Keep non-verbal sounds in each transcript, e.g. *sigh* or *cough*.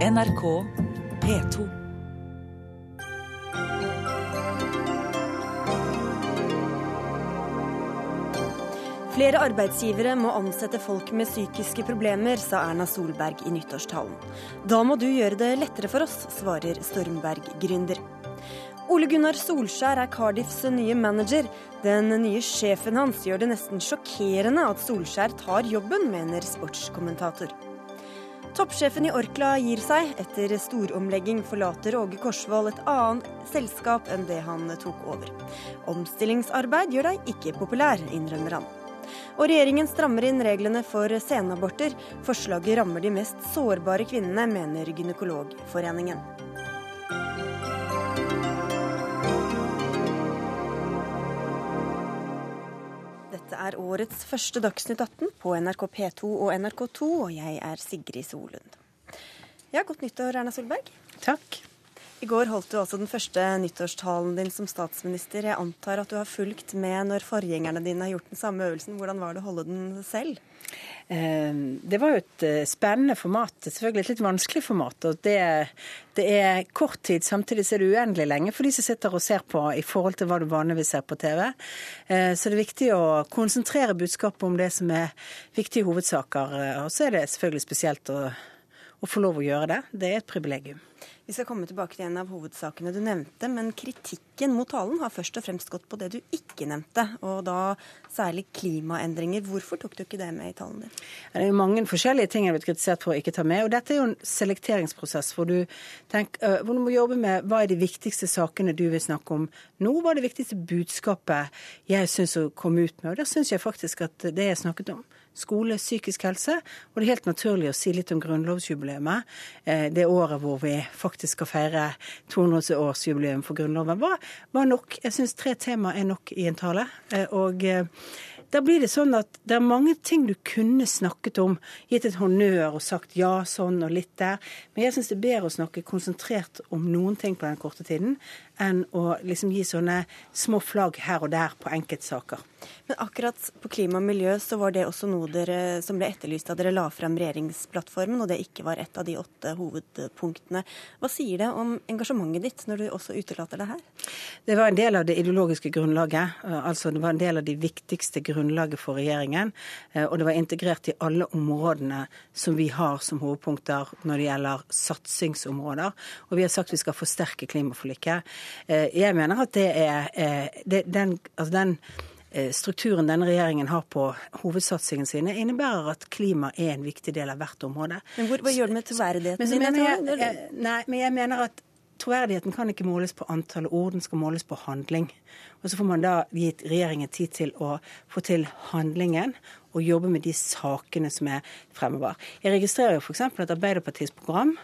NRK P2. Flere arbeidsgivere må ansette folk med psykiske problemer, sa Erna Solberg i nyttårstalen. Da må du gjøre det lettere for oss, svarer Stormberg-gründer. Ole Gunnar Solskjær er Cardiffs nye manager. Den nye sjefen hans gjør det nesten sjokkerende at Solskjær tar jobben, mener sportskommentator. Toppsjefen i Orkla gir seg. Etter storomlegging forlater Åge Korsvold et annet selskap enn det han tok over. Omstillingsarbeid gjør deg ikke populær, innrømmer han. Og regjeringen strammer inn reglene for senaborter. Forslaget rammer de mest sårbare kvinnene, mener Gynekologforeningen. Dette er årets første Dagsnytt 18 på NRK P2 og NRK2, og jeg er Sigrid Solund. Ja, Godt nyttår, Erna Solberg. Takk. I går holdt du altså den første nyttårstalen din som statsminister. Jeg antar at du har fulgt med når forgjengerne dine har gjort den samme øvelsen. Hvordan var det å holde den selv? Eh, det var jo et eh, spennende format, selvfølgelig et litt vanskelig format. og det, det, er kort tid, samtidig så er det uendelig lenge for de som sitter og ser på i forhold til hva du vanligvis ser på TV. Eh, så det er viktig å konsentrere budskapet om det som er viktige hovedsaker. Og så er det selvfølgelig spesielt å, å få lov å gjøre det. Det er et privilegium. Vi skal komme tilbake til en av hovedsakene du nevnte, men kritikken mot talen har først og fremst gått på det du ikke nevnte, og da særlig klimaendringer. Hvorfor tok du ikke det med i talen din? Det er jo mange forskjellige ting jeg har blitt kritisert for å ikke ta med. og Dette er jo en selekteringsprosess hvor du, tenker, hvor du må jobbe med hva er de viktigste sakene du vil snakke om nå. Hva er det viktigste budskapet jeg syns å komme ut med? Og da syns jeg faktisk at det jeg snakket om, skole, psykisk helse. Og det er helt naturlig å si litt om grunnlovsjubileet. Eh, det året hvor vi faktisk skal feire 200-årsjubileum for Grunnloven, var, var nok. Jeg syns tre tema er nok i en tale. Eh, og eh, da blir det sånn at det er mange ting du kunne snakket om, gitt et honnør og sagt ja sånn og litt der. Men jeg syns det er bedre å snakke konsentrert om noen ting på den korte tiden, enn å liksom gi sånne små flagg her og der på enkeltsaker. Men akkurat på klima og miljø så var det også noe dere, som ble etterlyst da dere la frem regjeringsplattformen, og det ikke var et av de åtte hovedpunktene. Hva sier det om engasjementet ditt når du også utelater det her? Det var en del av det ideologiske grunnlaget. Altså det var en del av de viktigste grunnlaget for regjeringen. Eh, og det var integrert i alle områdene som vi har som hovedpunkter når det gjelder satsingsområder. Og vi har sagt vi skal forsterke klimaforliket. Eh, jeg mener at det er eh, det, den, altså den eh, strukturen denne regjeringen har på hovedsatsingene sine, innebærer at klima er en viktig del av hvert område. Men hvor, Hva gjør det med troverdigheten din? Jeg, jeg, nei, men jeg mener at troverdigheten kan ikke måles på antall ord, den skal måles på handling. Og så får man da gitt regjeringen tid til å få til handlingen og jobbe med de sakene som er fremover. Jeg registrerer jo f.eks. at Arbeiderpartiets program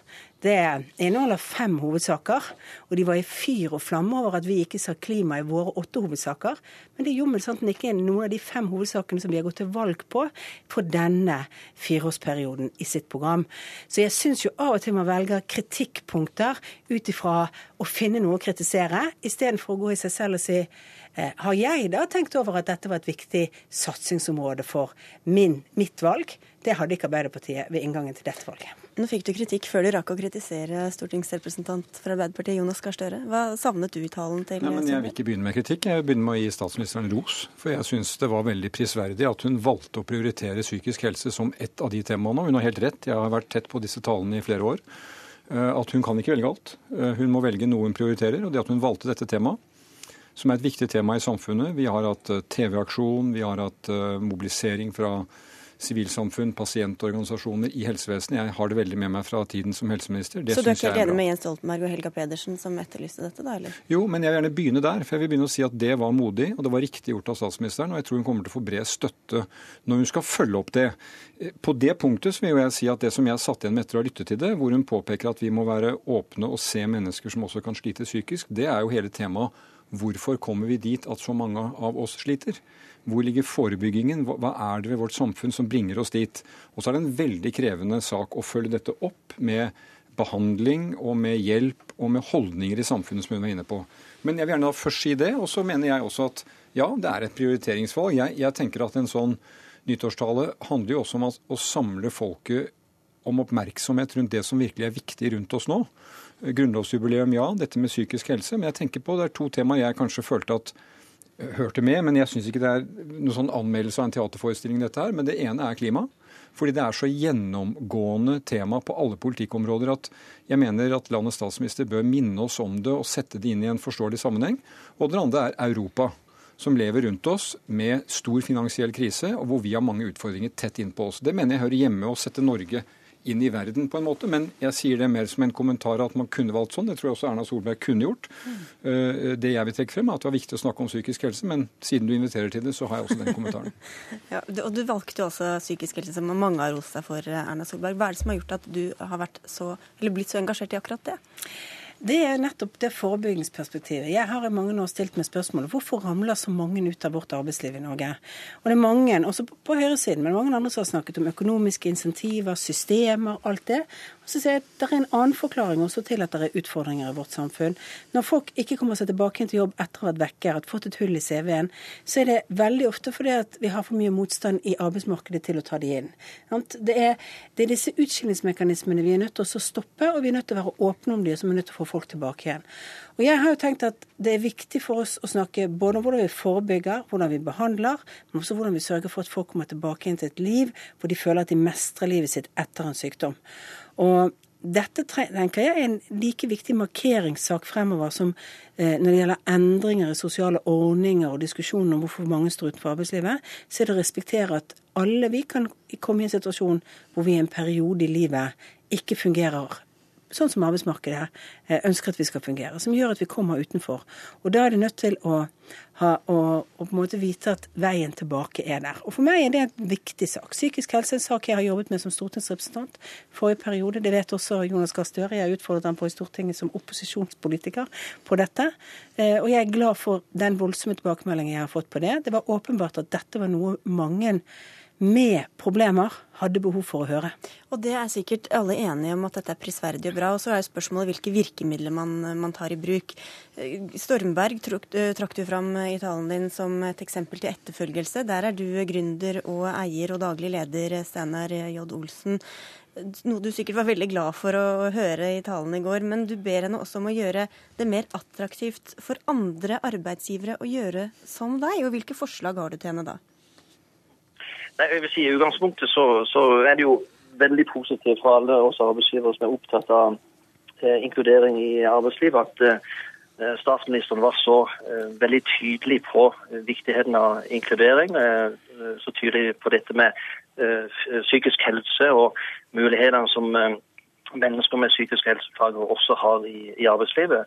det inneholder fem hovedsaker, og de var i fyr og flamme over at vi ikke sa klima i våre åtte hovedsaker. Men det er jommel sant ikke noen av de fem hovedsakene som vi har gått til valg på for denne fireårsperioden i sitt program. Så jeg syns jo av og til man velger kritikkpunkter ut ifra å finne noe å kritisere, istedenfor å gå i seg selv og si eh, har jeg da tenkt over at dette var et viktig satsingsområde for min, mitt valg? Det hadde ikke Arbeiderpartiet ved inngangen til dette valget. Nå fikk du kritikk før du rakk å kritisere stortingsrepresentant fra Arbeiderpartiet Jonas Gahr Støre. Hva savnet du i talen til Nei, men Jeg vil ikke begynne med kritikk, jeg vil begynne med å gi statsministeren ros. For jeg syns det var veldig prisverdig at hun valgte å prioritere psykisk helse som ett av de temaene. Hun har helt rett, jeg har vært tett på disse talene i flere år. Eh, at hun kan ikke velge alt. Eh, hun må velge noe hun prioriterer. Og det at hun valgte dette temaet, som er et viktig tema i samfunnet Vi har hatt eh, TV-aksjon, vi har hatt mobilisering fra sivilsamfunn, pasientorganisasjoner i helsevesenet. Jeg har det veldig med meg fra tiden som helseminister. Det så du er ikke enig med Jens Stoltenberg og Helga Pedersen som etterlyste dette, da? eller? Jo, men jeg vil gjerne begynne der. For jeg vil begynne å si at det var modig, og det var riktig gjort av statsministeren. Og jeg tror hun kommer til å få bred støtte når hun skal følge opp det. På det punktet vil jeg si at det som jeg satt igjen med etter å ha lyttet til det, hvor hun påpeker at vi må være åpne og se mennesker som også kan slite psykisk, det er jo hele temaet hvorfor kommer vi dit at så mange av oss sliter? Hvor ligger forebyggingen? Hva er det ved vårt samfunn som bringer oss dit? Og så er det en veldig krevende sak å følge dette opp med behandling og med hjelp og med holdninger i samfunnet, som hun var inne på. Men jeg vil gjerne da først si det. Og så mener jeg også at ja, det er et prioriteringsvalg. Jeg, jeg tenker at en sånn nyttårstale handler jo også om å samle folket om oppmerksomhet rundt det som virkelig er viktig rundt oss nå. Grunnlovsjubileum, ja. Dette med psykisk helse. Men jeg tenker på det er to temaer jeg kanskje følte at hørte med, men jeg syns ikke det er noen sånn anmeldelse av en teaterforestilling, dette her. Men det ene er klima. Fordi det er så gjennomgående tema på alle politikkområder at jeg mener at landets statsminister bør minne oss om det og sette det inn i en forståelig sammenheng. Og det andre er Europa som lever rundt oss med stor finansiell krise, og hvor vi har mange utfordringer tett innpå oss. Det mener jeg hører hjemme å sette Norge inn i verden, på en måte. Men jeg sier det mer som en kommentar at man kunne valgt sånn. Det tror jeg også Erna Solberg kunne gjort. Mm. Det jeg vil trekke frem, er at det var viktig å snakke om psykisk helse, men siden du inviterer til det, så har jeg også den kommentaren. *laughs* ja, og du valgte jo også psykisk helse, som mange har rost deg for, Erna Solberg. Hva er det som har gjort at du har så, blitt så engasjert i akkurat det? Det er nettopp det forebyggingsperspektivet. Jeg har i mange år stilt meg spørsmålet hvorfor ramler så mange ut av vårt arbeidsliv i Norge? Og det er mange, også på høyresiden, men mange andre som har snakket om økonomiske insentiver, systemer, alt det. Og så sier jeg at det er en annen forklaring også til at det er utfordringer i vårt samfunn. Når folk ikke kommer seg tilbake til jobb etter å ha vært vekke, har fått et hull i CV-en, så er det veldig ofte fordi at vi har for mye motstand i arbeidsmarkedet til å ta de inn. Det er, det er disse utskillingsmekanismene vi er nødt til å stoppe, og vi er nødt til å være åpne om de, som er nødt til å få folk tilbake igjen. Og jeg har jo tenkt at Det er viktig for oss å snakke både om hvordan vi forebygger, hvordan vi behandler, men også hvordan vi sørger for at folk kommer tilbake inn til et liv hvor de føler at de mestrer livet sitt etter en sykdom. Og dette tenker jeg er en like viktig markeringssak fremover som eh, når det gjelder endringer i sosiale ordninger og diskusjonen om hvorfor mange står utenfor arbeidslivet, så er det å respektere at alle vi kan komme i en situasjon hvor vi i en periode i livet ikke fungerer sånn som arbeidsmarkedet eh, ønsker at vi skal fungere, som gjør at vi kommer utenfor. Og da er det nødt til å, ha, å, å på en måte vite at veien tilbake er der. Og for meg er det en viktig sak. Psykisk helse er en sak jeg har jobbet med som stortingsrepresentant forrige periode. Det vet også Jonas Gahr Støre. Jeg utfordret ham på i Stortinget som opposisjonspolitiker på dette. Eh, og jeg er glad for den voldsomme tilbakemeldingen jeg har fått på det. Det var åpenbart at dette var noe mange med problemer hadde behov for å høre. Og det er sikkert alle enige om at dette er prisverdig og bra. Og så er jo spørsmålet hvilke virkemidler man, man tar i bruk. Stormberg eh, trakk du fram i talen din som et eksempel til etterfølgelse. Der er du gründer og eier og daglig leder, Steinar J. Olsen. Noe du sikkert var veldig glad for å høre i talen i går. Men du ber henne også om å gjøre det mer attraktivt for andre arbeidsgivere å gjøre som deg. Og hvilke forslag har du til henne da? Nei, jeg vil si I utgangspunktet så, så, er det jo veldig positivt for alle oss arbeidsgivere som er opptatt av eh, inkludering i arbeidslivet, at eh, statsministeren var så eh, veldig tydelig på viktigheten av inkludering. Eh, så tydelig på dette med eh, psykisk helse og mulighetene som eh, mennesker med psykiske helseplager også har i, i arbeidslivet.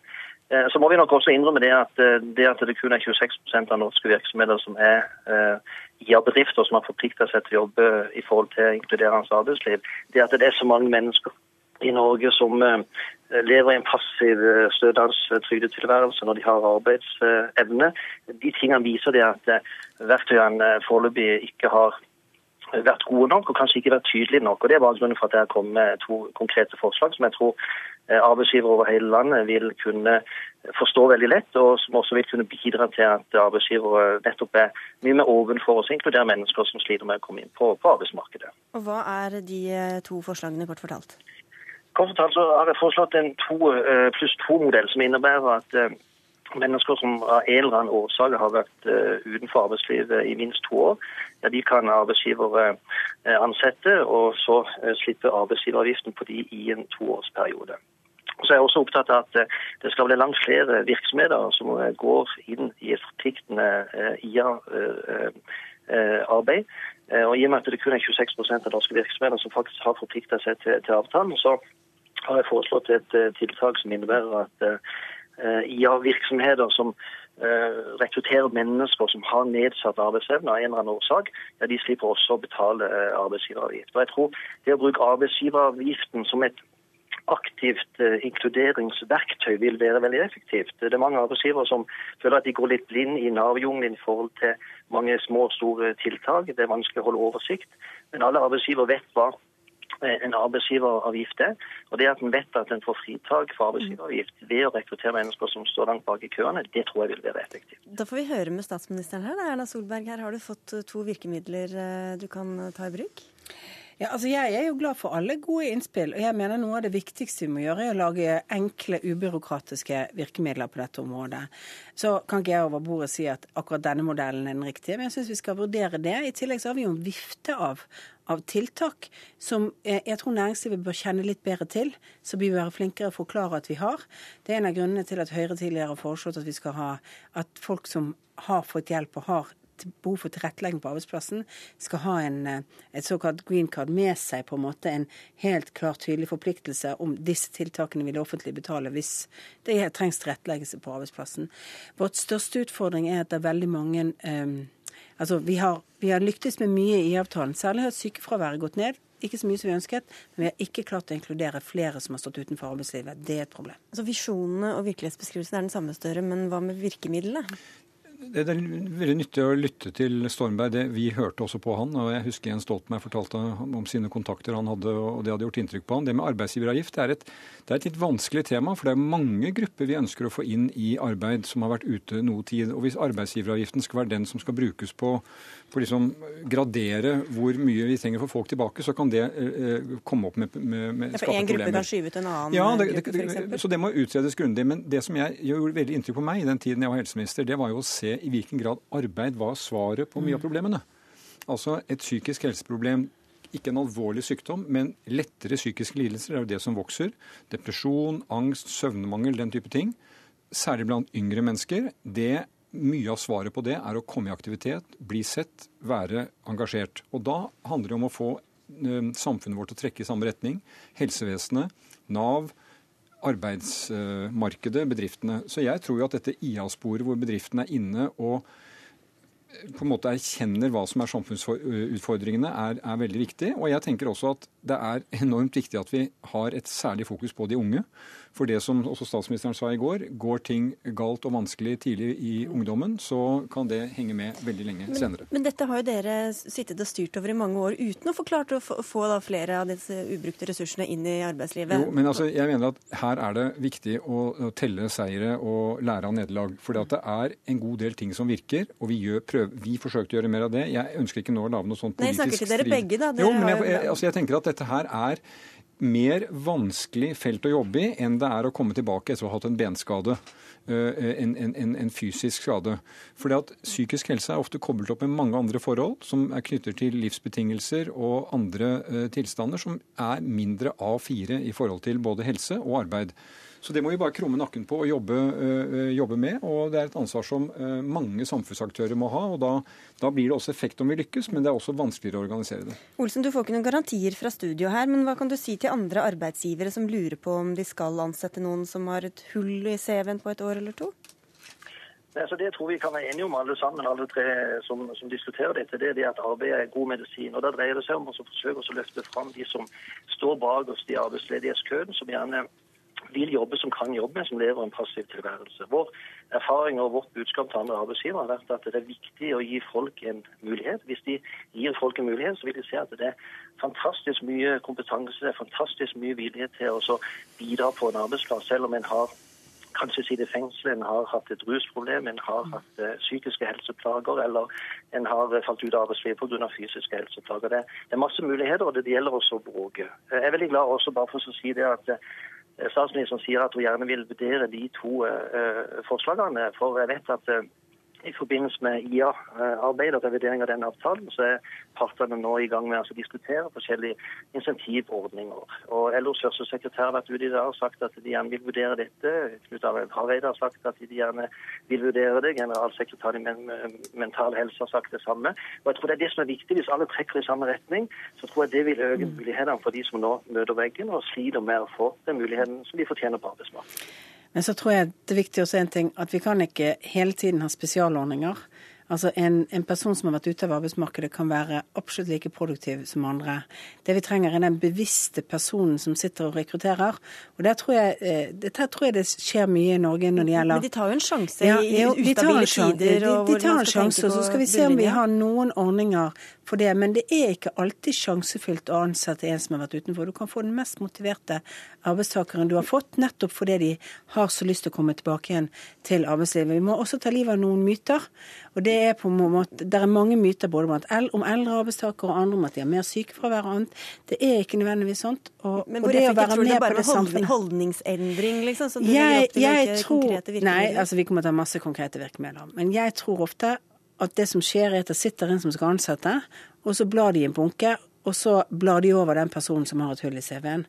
Så må vi nok også innrømme det at det at det kun er 26% av norske virksomheter som er ja, bedrifter som har forplikta seg til å jobbe i forhold til inkluderende arbeidsliv, det at det er så mange mennesker i Norge som uh, lever i en passiv uh, stønadstrygdetilværelse når de har arbeidsevne, de tingene viser det at verktøyene foreløpig ikke har vært gode nok og kanskje ikke vært tydelige nok. og Det er bakgrunnen for at jeg kommet med to konkrete forslag som jeg tror arbeidsgivere over hele landet vil kunne forstå veldig lett, og som også vil kunne bidra til at arbeidsgivere nettopp er mye mer åpne for å inkludere mennesker som sliter med å komme inn på, på arbeidsmarkedet. Og Hva er de eh, to forslagene, kort fortalt? Kort fortalt så har jeg foreslått en to eh, pluss to-modell, som innebærer at eh, mennesker som av en eller annen årsak har vært utenfor arbeidslivet i minst to år, ja, de kan arbeidsgiver ansette, og så slippe arbeidsgiveravgiften på de i en toårsperiode. Så er jeg også opptatt av at eh, det skal bli langt flere virksomheter som eh, går inn i et forpliktende eh, IA-arbeid. Og I og med at det kun er 26 av norske virksomheter som faktisk har forplikta seg til, til, avtalen, så har jeg foreslått et tiltak som innebærer at IA-virksomheter som rekrutterer mennesker som har nedsatt arbeidsevne av en eller annen årsak, ja, de slipper også å betale arbeidsgiveravgift. Og jeg tror det å bruke arbeidsgiveravgiften som et aktivt eh, inkluderingsverktøy vil være veldig effektivt. Det er mange arbeidsgivere som føler at de går litt blind i Nav-jungelen i forhold til mange små og store tiltak. Det er vanskelig å holde oversikt. Men alle arbeidsgivere vet hva eh, en arbeidsgiveravgift er. Og det at en vet at en får fritak for arbeidsgiveravgift ved å rekruttere mennesker som står langt bak i køene, det tror jeg vil være effektivt. Da får vi høre med statsministeren her. Erna Solberg, her har du fått to virkemidler eh, du kan ta i bruk? Ja, altså Jeg er jo glad for alle gode innspill. og jeg mener Noe av det viktigste vi må gjøre, er å lage enkle, ubyråkratiske virkemidler på dette området. Så kan ikke jeg over bordet si at akkurat denne modellen er den riktige, men jeg syns vi skal vurdere det. I tillegg så har vi jo en vifte av, av tiltak som jeg tror næringslivet bør kjenne litt bedre til. Så vi bør være flinkere å forklare at vi har. Det er en av grunnene til at Høyre tidligere har foreslått at vi skal ha at folk som har fått hjelp og har behov for tilrettelegging på arbeidsplassen, skal ha en, eh, et såkalt green card med seg, på en måte en helt klart tydelig forpliktelse om disse tiltakene vil det offentlige betale hvis det trengs tilretteleggelse på arbeidsplassen. Vårt største utfordring er at det er veldig mange um, Altså, vi har, vi har lyktes med mye i avtalen. Særlig har sykefraværet gått ned. Ikke så mye som vi ønsket, men vi har ikke klart å inkludere flere som har stått utenfor arbeidslivet. Det er et problem. Altså Visjonene og virkelighetsbeskrivelsen er den samme større, men hva med virkemidlene? Det er veldig nyttig å lytte til Stormberg. Det, vi hørte også på han. og Jeg husker Jens Stoltenberg fortalte om sine kontakter han hadde, og det hadde gjort inntrykk på han. Det med arbeidsgiveravgift er et, det er et litt vanskelig tema. For det er mange grupper vi ønsker å få inn i arbeid som har vært ute noe tid. Og hvis arbeidsgiveravgiften skal være den som skal brukes på, for liksom gradere hvor mye vi trenger for folk tilbake, så kan det eh, komme opp med, med, med ja, for en gruppe kan skyve ut en annen ja, det, gruppe, f.eks.? Så det må utredes grundig. Men det som jeg gjorde veldig inntrykk på meg i den tiden jeg var helseminister, det var jo å se se i hvilken grad arbeid var svaret på mye av mm. problemene. Altså et psykisk helseproblem ikke en alvorlig sykdom, men lettere psykiske lidelser er jo det som vokser. Depresjon, angst, søvnmangel, den type ting. Særlig blant yngre mennesker. Det, mye av svaret på det er å komme i aktivitet, bli sett, være engasjert. Og da handler det om å få uh, samfunnet vårt til å trekke i samme retning. Helsevesenet, Nav, arbeidsmarkedet, bedriftene. Så jeg tror jo at dette IA-sporet hvor bedriftene er inne og på en måte erkjenner hva som er samfunnsutfordringene, er, er, veldig viktig. Og jeg tenker også at det er enormt viktig at vi har et særlig fokus på de unge. For det som også statsministeren sa i går, går ting galt og vanskelig tidlig i ungdommen, så kan det henge med veldig lenge men, senere. Men dette har jo dere sittet og styrt over i mange år uten å få klart å få da, flere av disse ubrukte ressursene inn i arbeidslivet. Jo, men altså, jeg mener at her er det viktig å, å telle seire og lære av nederlag. For det er en god del ting som virker, og vi, gjør, prøv, vi forsøkte å gjøre mer av det. Jeg ønsker ikke nå å lage noe sånt politisk strid. Nei, jeg snakker til dere begge, da. Dere jo, men jeg, jeg, altså, jeg tenker at dette her er mer vanskelig felt å jobbe i enn det er å komme tilbake etter å ha hatt en benskade. En, en, en, fysisk skade. Fordi at Psykisk helse er ofte koblet opp med mange andre forhold som er knyttet til livsbetingelser og andre tilstander som er mindre A4 i forhold til både helse og arbeid. Så det må vi bare krumme nakken på og jobbe, øh, jobbe, med. Og det er et ansvar som øh, mange samfunnsaktører må ha. og da, da, blir det også effekt om vi lykkes, men det er også vanskeligere å organisere det. Olsen, du får ikke noen garantier fra studio her, men hva kan du si til andre arbeidsgivere som lurer på om de skal ansette noen som har et hull i CV-en på et år eller to? Altså det tror vi kan være enige om alle sammen, alle tre som, som diskuterer dette. Det er det at arbeid er god medisin. og Da dreier det seg om å forsøke å løfte fram de som står bak oss i arbeidsledighetskøen, som gjerne vil jobbe som kan jobbe, som lever en passiv tilværelse. Vår erfaring og vårt budskap til andre arbeidsgivere har vært at det er viktig å gi folk en mulighet. Hvis de gir folk en mulighet, så vil de se at det er fantastisk mye kompetanse, det er fantastisk mye vilje til å bidra på en arbeidsplass, selv om en har kanskje sitter i fengsel, en har hatt et rusproblem, en har hatt uh, psykiske helseplager, eller en har falt ut av arbeidslivet pga. fysiske helseplager. Det, er masse muligheter, og det gjelder også å bruke. Jeg er veldig glad også bare for å si det at Statsministeren sier at hun gjerne vil vurdere de to uh, forslagene. For jeg vet at uh, i forbindelse med IA-arbeidet og revidering av den avtalen, så er partene nå i gang med å diskutere forskjellige insentivordninger. Og LOs førstesekretær har vært ute i dag og sagt at de gjerne vil vurdere dette. Knut Arild Hareide har sagt at de gjerne vil vurdere det. Generalsekretær i Mental Helse har sagt det samme. Og jeg tror det er det som er viktig. Hvis alle trekker i samme retning, så tror jeg det vil øke mulighetene for de som nå møter veggen og sliter med å få den muligheten som de fortjener på arbeidsmarkedet. Men så tror jeg det er viktig å si en ting, at vi kan ikke hele tiden ha spesialordninger. Altså en, en, person som har vært ute av arbeidsmarkedet, kan være absolutt like produktiv som andre. Det vi trenger, er den bevisste personen som sitter og rekrutterer. Og der tror jeg, eh, der tror jeg det skjer mye i Norge når det gjelder Men de tar jo en sjanse ja, i ustabile tider? De, de, de tar en sjanse, og så skal vi se om vi har noen ordninger for det. Men det er ikke alltid sjansefylt å ansette en som har vært utenfor. Du kan få den mest motiverte arbeidstakeren du har fått, nettopp fordi de har så lyst til å komme tilbake igjen til arbeidslivet. Vi må også ta livet av noen myter. Og det er på en måte, det er mange myter både om eldre arbeidstakere og andre om at de har mer sykefravær og annet. Det er ikke nødvendigvis sånt. Og, Men hvor du det bare med holdningsendring, liksom? Så du jeg, opp til jeg tror, konkrete virkemidler? Nei, altså vi kommer til å ha masse konkrete virkemidler. Men jeg tror ofte at det som skjer, er at det sitter en som skal ansette, og så blar de i en bunke, og så blar de over den personen som har et hull i CV-en.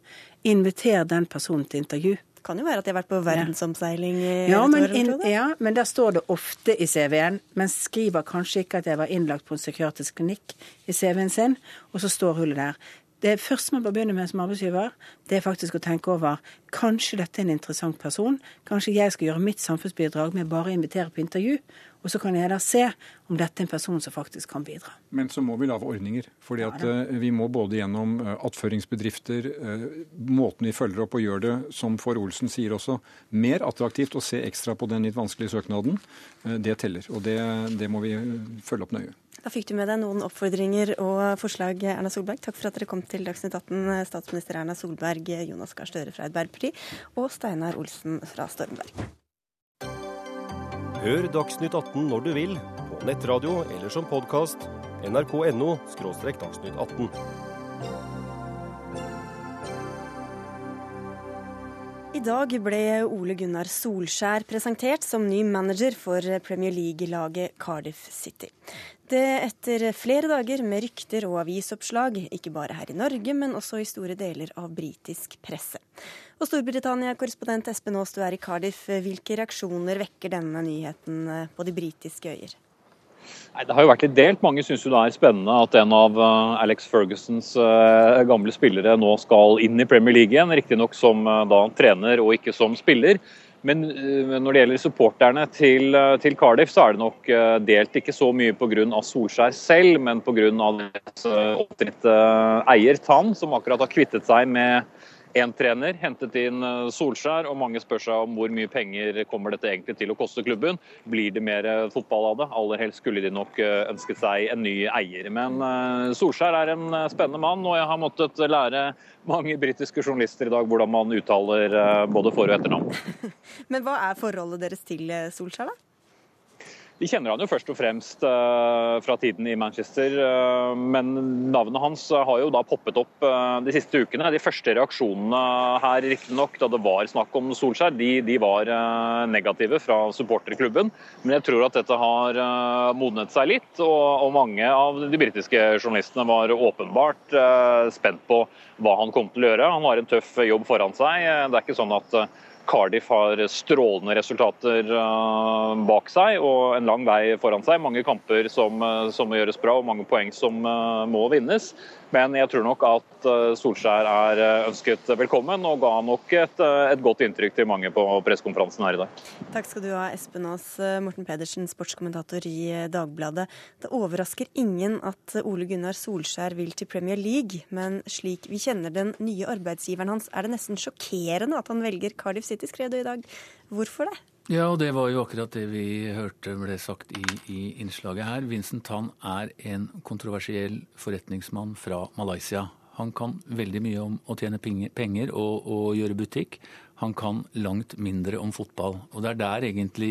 Inviter den personen til intervju. Det kan jo være at de har vært på verdensomseiling i ja, men, år, inn, ja, men der står det ofte i CV-en, men skriver kanskje ikke at jeg var innlagt på en psykiatrisk klinikk i CV-en sin, og så står hullet der. Det første man bør begynne med som arbeidsgiver, det er faktisk å tenke over kanskje dette er en interessant person. Kanskje jeg skal gjøre mitt samfunnsbidrag med bare å invitere på intervju. Og så kan jeg da se om dette er en person som faktisk kan bidra. Men så må vi lage ordninger. fordi at ja, eh, vi må både gjennom eh, attføringsbedrifter, eh, måten vi følger opp og gjør det, som for Olsen sier også, mer attraktivt å se ekstra på den litt vanskelige søknaden. Det teller. Og det, det må vi følge opp nøye. Da fikk du med deg noen oppfordringer og forslag, Erna Solberg. Takk for at dere kom til Dagsnytt 18, statsminister Erna Solberg, Jonas Gahr Støre fra Arbeiderpartiet og Steinar Olsen fra Stormberg. Hør Dagsnytt 18 når du vil, på nettradio eller som podkast. nrk.no – dagsnytt 18. I dag ble Ole Gunnar Solskjær presentert som ny manager for Premier League-laget Cardiff City. Det etter flere dager med rykter og avisoppslag, ikke bare her i Norge, men også i store deler av britisk presse. Og Storbritannia-korrespondent Espen Aas, du er i Cardiff. Hvilke reaksjoner vekker denne nyheten på de britiske øyer? Nei, det har jo vært litt delt. Mange syns det er spennende at en av uh, Alex Fergusons uh, gamle spillere nå skal inn i Premier League igjen. Riktignok som da trener og ikke som spiller. Men når det gjelder supporterne til, til, Cardiff, så er det nok delt ikke så mye pga. Solskjær selv, men pga. deres oppdritte eier Tann, som akkurat har kvittet seg med én trener, hentet inn eh, Solskjær, og mange spør seg om hvor mye penger kommer dette egentlig til å koste klubben. Blir det mer eh, fotball av det? Aller helst skulle de nok eh, ønsket seg en ny eier. Men Solskjær er en spennende mann, og jeg har måttet lære mange britiske journalister i dag hvordan man uttaler både for- og etternavn. *laughs* Men hva er forholdet deres til Solskjær, da? Vi kjenner han jo først og fremst uh, fra tiden i Manchester, uh, men navnet hans har jo da poppet opp uh, de siste ukene. De første reaksjonene her riktignok da det var snakk om Solskjær, de, de var negative fra supporterklubben. Men jeg tror at dette har modnet seg litt, og, og, mange av de britiske journalistene var åpenbart spent på hva han kom til å gjøre. Han har en tøff jobb foran seg. Det er ikke sånn at Cardiff har strålende resultater eh, bak seg og en lang vei foran seg. Mange kamper som, eh, som må gjøres bra og mange poeng som eh, må vinnes. Men jeg tror nok at eh, Solskjær er eh, ønsket velkommen, og ga nok et, eh, et godt inntrykk til mange på pressekonferansen her i dag. Takk skal du ha, Espen Aas. Morten Pedersen, sportskommentator i Dagbladet. Det overrasker ingen at Ole Gunnar Solskjær vil til Premier League, men slik vi kjenner den nye arbeidsgiveren hans, er det nesten sjokkerende at han velger Cardiff City, skrev du i dag. Hvorfor det? Ja, og det var jo akkurat det vi hørte ble sagt i, i innslaget her. Vincent Tan er en kontroversiell forretningsmann fra Malaysia. Han kan veldig mye om å tjene penger og, og gjøre butikk. Han kan langt mindre om fotball. Og det er der egentlig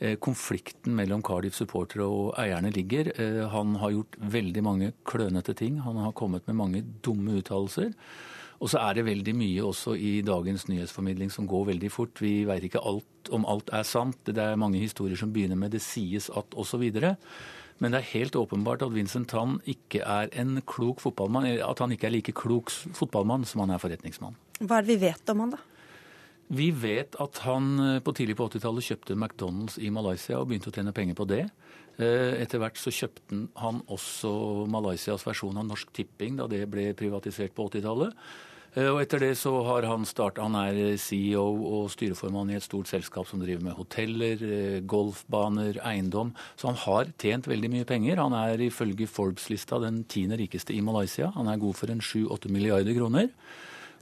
eh, konflikten mellom Cardiff supportere og eierne ligger. Eh, han har gjort veldig mange klønete ting. Han har kommet med mange dumme uttalelser. Og så er det veldig mye også i dagens nyhetsformidling som går veldig fort. Vi veit ikke alt om alt er sant. Det er mange historier som begynner med 'det sies at' osv. Men det er helt åpenbart at Vincent Tann ikke er en klok fotballmann. At han ikke er like klok fotballmann som han er forretningsmann. Hva er det vi vet om han da? Vi vet at han eh, på tidlig på 80-tallet kjøpte McDonald's i Malaysia og begynte å tjene penger på det. Eh, etter hvert så kjøpte han også Malaysias versjon av Norsk Tipping da det ble privatisert på 80-tallet. Eh, og etter det så har han startet, Han er CEO og styreformann i et stort selskap som driver med hoteller, eh, golfbaner, eiendom. Så han har tjent veldig mye penger. Han er ifølge Forbes-lista den tiende rikeste i Malaysia. Han er god for en 7-8 milliarder kroner.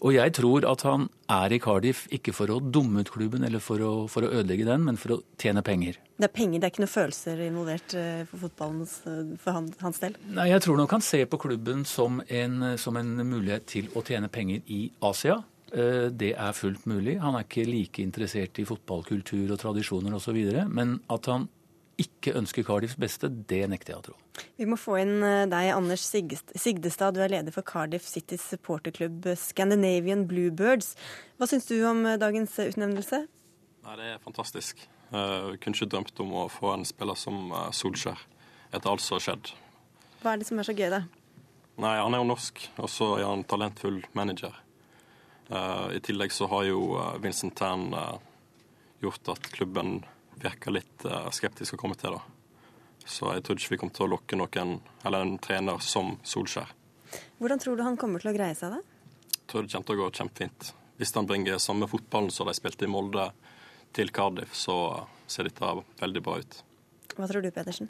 Og jeg tror at han er i Cardiff ikke for å dumme ut klubben eller for å, for å ødelegge den, men for å tjene penger. Det er penger, det er ikke noen følelser involvert eh, for fotballens eh, for han, hans del? Nei, jeg tror nok han ser på klubben som en, som en mulighet til å tjene penger i Asia. Eh, det er fullt mulig. Han er ikke like interessert i fotballkultur og tradisjoner osv. Men at han ikke ønsker Cardiffs beste, det nekter jeg å tro. Vi må få inn eh, deg, Anders Sigdestad. Du er leder for Cardiff Citys supporterklubb Scandinavian Bluebirds. Hva syns du om eh, dagens utnevnelse? Nei, Det er fantastisk. Jeg kunne ikke drømt om å få en spiller som Solskjær etter alt som har skjedd. Hva er det som er så gøy, da? Nei, Han er jo norsk, og så er han talentfull manager. Uh, I tillegg så har jo Vincent Tan uh, gjort at klubben virker litt uh, skeptisk å komme til. da. Så jeg trodde ikke vi kom til å lokke noen, eller en trener som Solskjær. Hvordan tror du han kommer til å greie seg, da? Jeg tror det kommer til å gå kjempefint. Hvis han bringer samme fotballen som de spilte i Molde til Cardiff, så ser dette veldig bra ut. Hva tror du, Pedersen?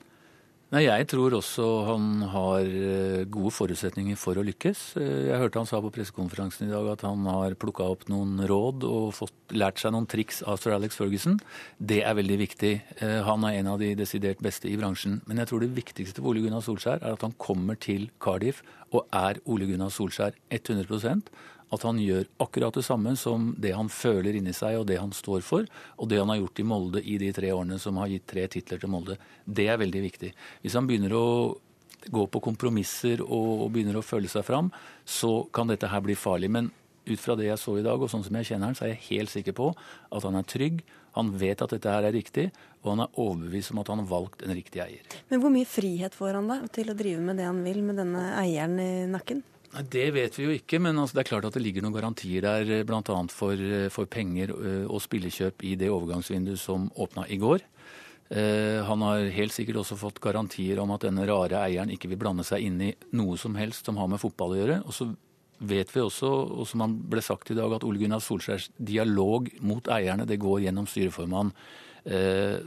Nei, Jeg tror også han har eh, gode forutsetninger for å lykkes. Eh, jeg hørte han sa på pressekonferansen i dag at han har plukka opp noen råd og fått, lært seg noen triks av sir Alex Ferguson. Det er veldig viktig. Eh, han er en av de desidert beste i bransjen. Men jeg tror det viktigste for Ole Gunnar Solskjær er at han kommer til Cardiff og er Ole Gunnar Solskjær 100 at han gjør akkurat det samme som det han føler inni seg og det han står for, og det han har gjort i Molde i de tre årene som har gitt tre titler til Molde. Det er veldig viktig. Hvis han begynner å gå på kompromisser og, begynner å føle seg fram, så kan dette her bli farlig. Men ut fra det jeg så i dag, og sånn som jeg kjenner han, så er jeg helt sikker på at han er trygg. Han vet at dette her er riktig, og han er overbevist om at han har valgt en riktig eier. Men hvor mye frihet får han da til å drive med det han vil med denne eieren i nakken? Det vet vi jo ikke, men altså det er klart at det ligger noen garantier der eh, bl.a. For, eh, for penger eh, og spillekjøp i det overgangsvinduet som åpna i går. Han har helt sikkert også fått garantier om at denne rare eieren ikke vil blande seg inn i noe som helst som har med fotball å gjøre. Og så vet vi også, og som han ble sagt i dag, at Ole Gunnar Solskjærs dialog mot eierne det går gjennom styreformannen.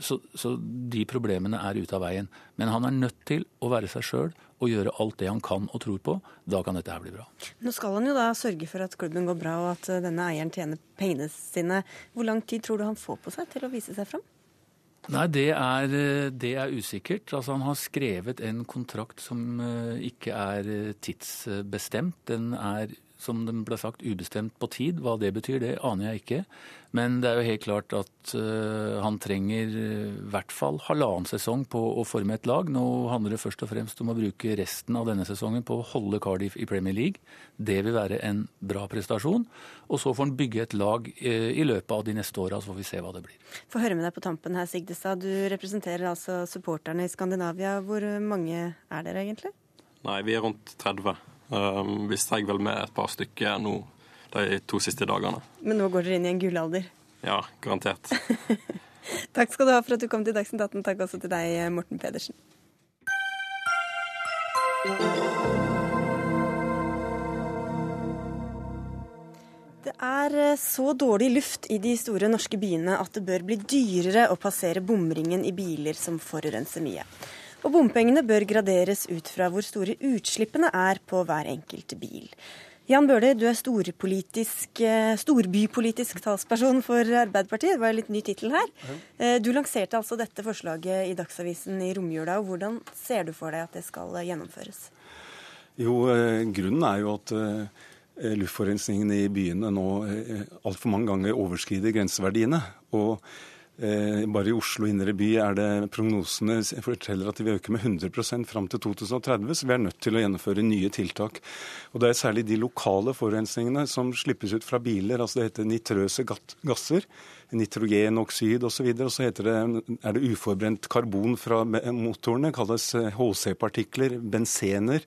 Så, så de problemene er ute av veien. Men han er nødt til å være seg sjøl og gjøre alt det han kan og tror på. Da kan dette her bli bra. Nå skal han jo da sørge for at klubben går bra og at eh, denne eieren tjener pengene sine. Hvor lang tid tror du han får på seg til å vise seg fram? Nei, det er, eh, det er, usikkert. Altså, han har skrevet en kontrakt som eh, ikke er tidsbestemt. Den er som det ble sagt, ubestemt på tid. Hva det betyr, det aner jeg ikke. Men det er jo helt klart at uh, han trenger eh, i uh, hvert fall halvannen sesong på å forme et lag. Nå handler det først og fremst om å bruke resten av denne sesongen på å holde Cardiff i Premier League. Det vil være en bra prestasjon. Og så får han bygge et lag uh, i løpet av de neste åra, så får vi se hva det blir. Få høre med deg på tampen her, Sigdestad. Du representerer altså supporterne i Skandinavia. Hvor mange er dere egentlig? Nei, vi er rundt 30. Um, vi steg vel med et par stykker nå de to siste dagene. Men nå går dere inn i en gullalder? Ja, garantert. *laughs* Takk skal du ha for at du kom til Dagsnytt 18. Takk også til deg, Morten Pedersen. Det er eh, så dårlig luft i de store norske byene at det bør bli dyrere å passere bomringen i biler som forurenser mye. Og bompengene bør graderes ut fra hvor store utslippene er på hver enkelt bil. Jan Bøhler, du er eh, storbypolitisk talsperson for Arbeiderpartiet. Det var en litt ny tittel her. Eh, du lanserte altså dette forslaget i Dagsavisen i romjula. og Hvordan ser du for deg at det skal eh, gjennomføres? Jo, Grunnen er jo at luftforurensningen i byene nå altfor mange ganger overskrider grenseverdiene. Og bare i Oslo indre by er det prognosene forteller at de vil øke med 100% fram til 2030, så vi er nødt til å gjennomføre nye tiltak. Og Det er særlig de lokale forurensningene som slippes ut fra biler. altså Det heter nitrøse gasser nitrogenoksid osv. Og, og så heter det, er det uforbrent karbon fra motorene, kalles HC-partikler, eh, bensener.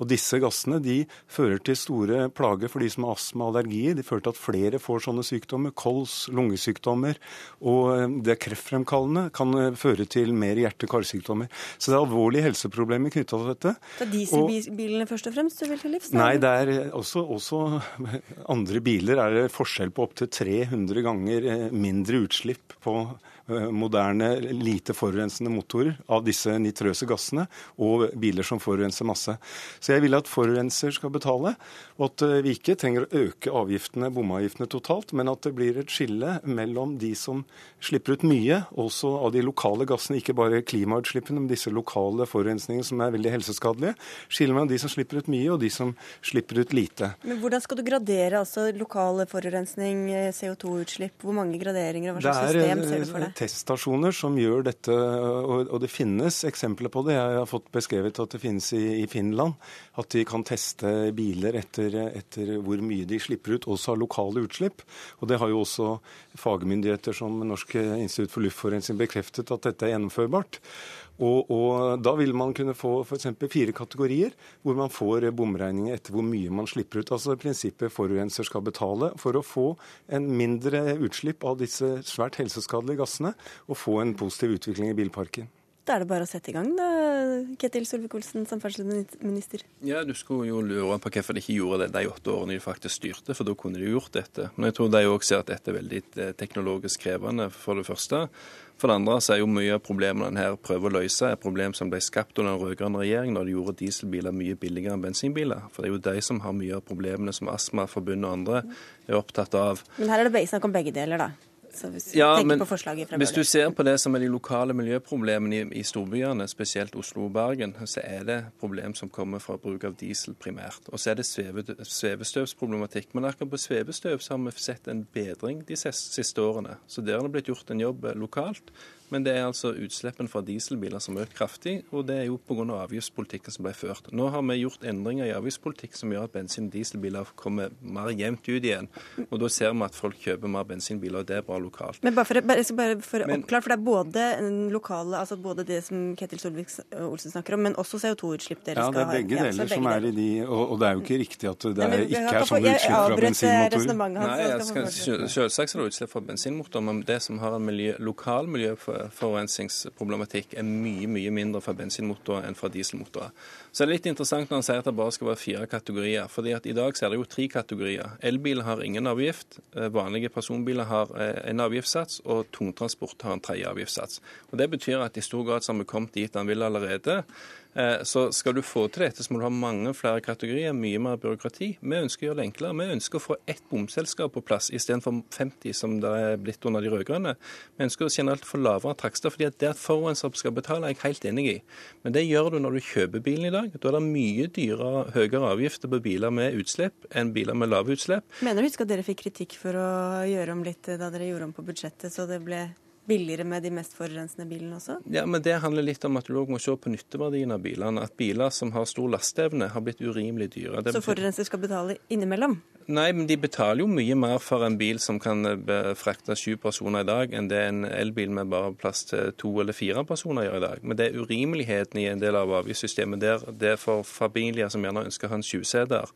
Og disse gassene de fører til store plager for de som har astma og allergier. De fører til at flere får sånne sykdommer, kols, lungesykdommer. Og eh, det er kreftfremkallende, kan eh, føre til mer hjerte-karsykdommer. Så det er alvorlige helseproblemer knytta til dette. Det er dieselbilene først og fremst du vil til livs? Nei, det er også, også andre biler er det forskjell på opptil 300 ganger mindre utslipp på moderne, lite forurensende motorer av disse nitrøse gassene, og biler som forurenser masse. Så jeg vil at forurenser skal betale, og at eh, vi ikke trenger å øke avgiftene, bomavgiftene totalt, men at det blir et skille mellom de som slipper ut mye, også av de lokale gassene, ikke bare klimautslippene, men disse lokale forurensningene som er veldig helseskadelige. Skille mellom de som slipper ut mye, og de som slipper ut lite. Men Hvordan skal du gradere altså lokal forurensning, CO2-utslipp? Hvor mange graderinger og hva slags system ser du for deg? Er teststasjoner som gjør dette, og, det finnes eksempler på det. Jeg har fått beskrevet at det finnes i Finland. At de kan teste biler etter, etter hvor mye de slipper ut, også av lokale utslipp. Og det har jo også fagmyndigheter som Norsk institutt for luftforurensning bekreftet at dette er gjennomførbart. Og, og Da vil man kunne få f.eks. fire kategorier, hvor man får bomregninger etter hvor mye man slipper ut. Altså prinsippet forurenser skal betale for å få en mindre utslipp av disse svært helseskadelige gassene, og få en positiv utvikling i bilparken. Da er det bare å sette i gang, da, Ketil Solvik-Olsen, samferdselsminister. Ja, Du skulle jo lure på hvorfor de ikke gjorde det de åtte årene de faktisk styrte, for da kunne de gjort dette. Men jeg tror de òg ser at dette er veldig eh, teknologisk krevende, for det første. For det andre så er jo mye av problemene en her prøver å løse, er problem som ble skapt under den rød-grønne regjeringen når de gjorde dieselbiler mye billigere enn bensinbiler. For det er jo de som har mye av problemene som Astmaforbundet og andre er opptatt av. Men her er det snakk om begge deler, da. Så hvis du Ja, men på forslaget fra hvis du ser på det som er de lokale miljøproblemene i, i storbyene, spesielt Oslo og Bergen, så er det problem som kommer fra bruk av diesel primært. Og så er det sveve, svevestøvsproblematikk. Men akkurat på svevestøv så har vi sett en bedring de siste årene. Så der har det blitt gjort en jobb eh, lokalt. Men det er altså utslippene fra dieselbiler som har økt kraftig, og det er jo pga. avgiftspolitikken som ble ført. Nå har vi gjort endringer i avgiftspolitikk som gjør at bensin- og dieselbiler kommer mer jevnt ut igjen. Og da ser vi at folk kjøper mer bensinbiler, og det er bra lokalt. Men bare for, bare, bare for å oppklare, for det er både lokale, altså både det som Ketil Solvik-Olsen snakker om, men også CO2-utslipp dere Ja, skal det er begge Ja, deler begge som er i de Og, og det er jo ikke riktig at det Nei, men er, ikke er sånne utslipp fra eh, bensinmotorer. Nei, jeg skal selvsagt er det utslipp fra bensinmotor, men det som har en miljø, lokal miljøforurensningsproblematikk, er mye mye mindre fra bensinmotorer enn fra dieselmotorer. Så det er litt interessant når han sier at det bare skal være fire kategorier. fordi at I dag så er det jo tre kategorier. Elbiler har ingen avgift, eh, vanlige personbiler har eh, en avgiftssats, og tungtransport har en tredje avgiftssats. Og Det betyr at i stor grad så har vi kommet dit han vil allerede. Eh, Så skal du få til dette, så må du ha mange flere kategorier, mye mer byråkrati. Vi ønsker å gjøre det enklere. Vi ønsker å få ett bomselskap på plass istedenfor 50 som det er blitt under de rød-grønne. Vi ønsker å generelt få lavere takster, fordi at det at forurenser skal betale, er jeg helt enig i. Men det gjør du når du kjøper bilen i dag. Da er det mye dyrere, høyere avgifter på biler med utslipp enn biler med lave utslipp. Mener du husker at dere fikk kritikk for å gjøre om litt eh, da dere gjorde om på budsjettet, så det ble billigere med de mest forurensende bilene også? Ja, men Det handler litt om at du må se på nytteverdien av bilene. At biler som har stor lasteevne, har blitt urimelig dyre. Det Så betyr- forurenser skal betale innimellom? Nei, men de betaler jo mye mer for en bil som kan eh, frakte sju personer i dag, enn det en elbil med bare plass til to eller fire personer gjør i dag. Men det er urimeligheten i en del av avgiftssystemet der det er for familier som gjerne ønsker å ha en sjuseter,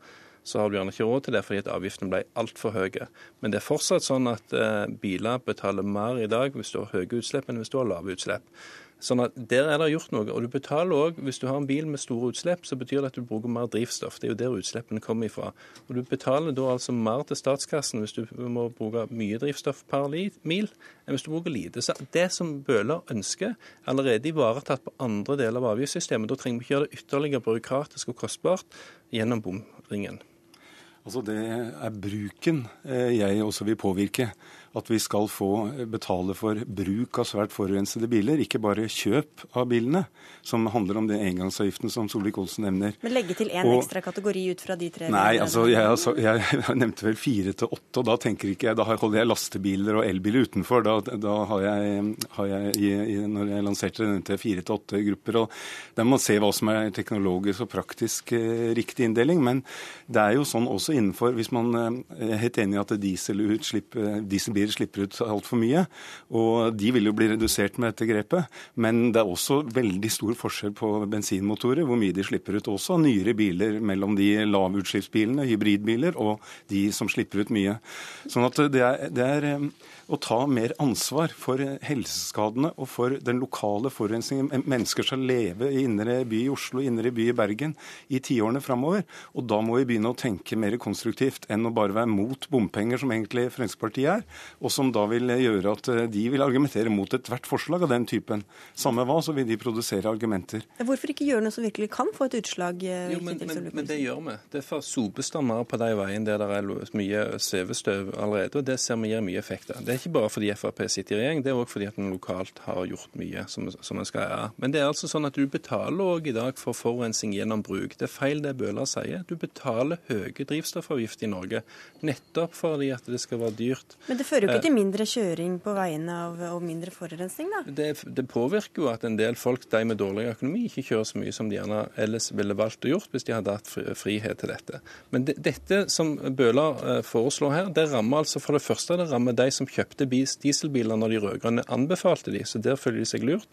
så har du gjerne ikke råd til det fordi at avgiftene ble altfor høye. Men det er fortsatt sånn at eh, biler betaler mer i dag hvis du har høye utslipp enn hvis du har lave utslipp. Sånn at Der er det gjort noe. Og du betaler òg, hvis du har en bil med store utslipp, så betyr det at du bruker mer drivstoff. Det er jo der utslippene kommer ifra. Og du betaler da altså mer til statskassen hvis du må bruke mye drivstoff per mil, enn hvis du bruker lite. Så det som Bøhler ønsker, er allerede ivaretatt på andre deler av avgiftssystemet. Da trenger vi ikke gjøre det ytterligere byråkratisk og kostbart gjennom bomringen. Altså Det er bruken eh, jeg også vil påvirke. At vi skal få betale for bruk av svært forurensede biler, ikke bare kjøp av bilene, som handler om den engangsavgiften som Solvik-Olsen nevner. Men legge til én ekstra kategori ut fra de tre? Nei, altså jeg, altså, jeg *laughs* nevnte vel fire til åtte, og da tenker ikke jeg, da holder jeg lastebiler og elbiler utenfor. Da, da har jeg, har jeg når jeg lanserte det, nevnte jeg fire til åtte grupper. og Der må man se hva som er teknologisk og praktisk eh, riktig inndeling. Men det er jo sånn også innenfor Hvis man eh, er helt enig i at dieselutslipp, eh, dieselbiler slipper ut altfor mye, og de vil jo bli redusert med dette grepet, men det er også veldig stor forskjell på bensinmotorer, hvor mye de slipper ut også. Nyere biler mellom de lavutslippsbilene, hybridbiler, og de som slipper ut mye. Sånn at det er, det er eh, å ta mer ansvar for helseskadene og for den lokale forurensningen. Mennesker skal leve i indre by i Oslo, indre by i Bergen i tiårene framover. Og da må vi begynne å tenke mer konstruktivt enn å bare være mot bompenger, som egentlig Fremskrittspartiet er. og som da vil gjøre at eh, de vil argumentere mot ethvert forslag av den typen. Samme hva, så vil de produsere argumenter. Hvorfor ikke gjøre noe som virkelig kan få et utslag? eh, Jo, men, men, men det gjør vi. Det er for sopestammer på de veiene der det er mye svevestøv allerede, og det ser vi gir mye effekt av. Det er ikke bare fordi Frp sitter i regjering, det er òg fordi at en lokalt har gjort mye som, som en skal gjøre. Men det er altså sånn at du betaler òg i dag for forurensning gjennom bruk. Det er feil det Bøhler sier. Du betaler høye drivstoffavgifter i Norge nettopp fordi at det skal være dyrt. Men det fører jo Eh, ikke til mindre kjøring på veiene av, og mindre forurensning, da? Det, det påvirker jo at en del folk, de med dårlig økonomi, ikke kjører så mye som de gjerne ellers ville valgt å gjort hvis de hadde hatt frihet til dette. Men det, dette som Bøhler eh, foreslår her, det rammer altså for det første det rammer de som kjøpte dieselbiler når de rød-grønne anbefalte de, så der føler de seg lurt.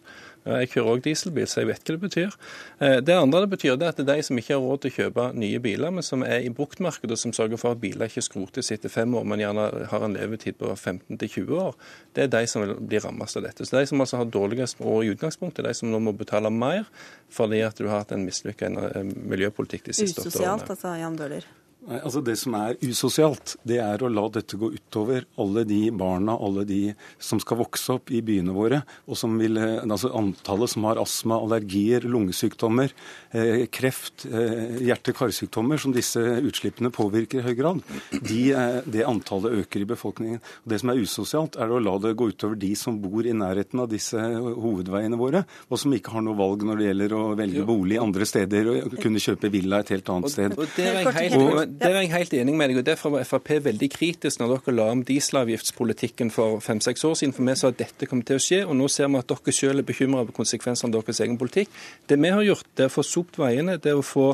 Eh, Jeg kjører òg dieselbil, så jeg vet hva det betyr. Eh, Det andre det betyr, det er at det er de som ikke har råd til å kjøpe nye biler, men som er i bruktmarkedet, som sørger for at biler ikke skrotes etter fem år, men gjerne har en levetid på 15-20 år, det er de som vil bli rammet av dette. Så de som altså har dårligst år i utgangspunktet, er de som nå må betale mer fordi at du har hatt en mislykka miljøpolitikk de siste åtte Usosialt, årene. altså, Jan Bøhler. Nei, altså Det som er usosialt, det er å la dette gå utover alle de barna, alle de som skal vokse opp i byene våre, og som vil, eh, altså antallet som har astma, allergier, lungesykdommer, eh, kreft, eh, hjerte-karsykdommer, som disse utslippene påvirker i høy grad, de, eh, det antallet øker i befolkningen. Og Det som er usosialt, er å la det gå utover de som bor i nærheten av disse hovedveiene våre, og som ikke har noe valg når det gjelder å velge bolig andre steder og kunne kjøpe villa et helt annet sted. Og det er jeg helt, Og- der er jeg helt enig med deg. og Derfor var Frp veldig kritisk når dere la om dieselavgiftspolitikken for fem-seks år siden. For vi sa at dette kommer til å skje, og nå ser vi at dere selv er bekymra over konsekvensene av deres egen politikk. Det vi har gjort, det er å få sopt veiene, det er å få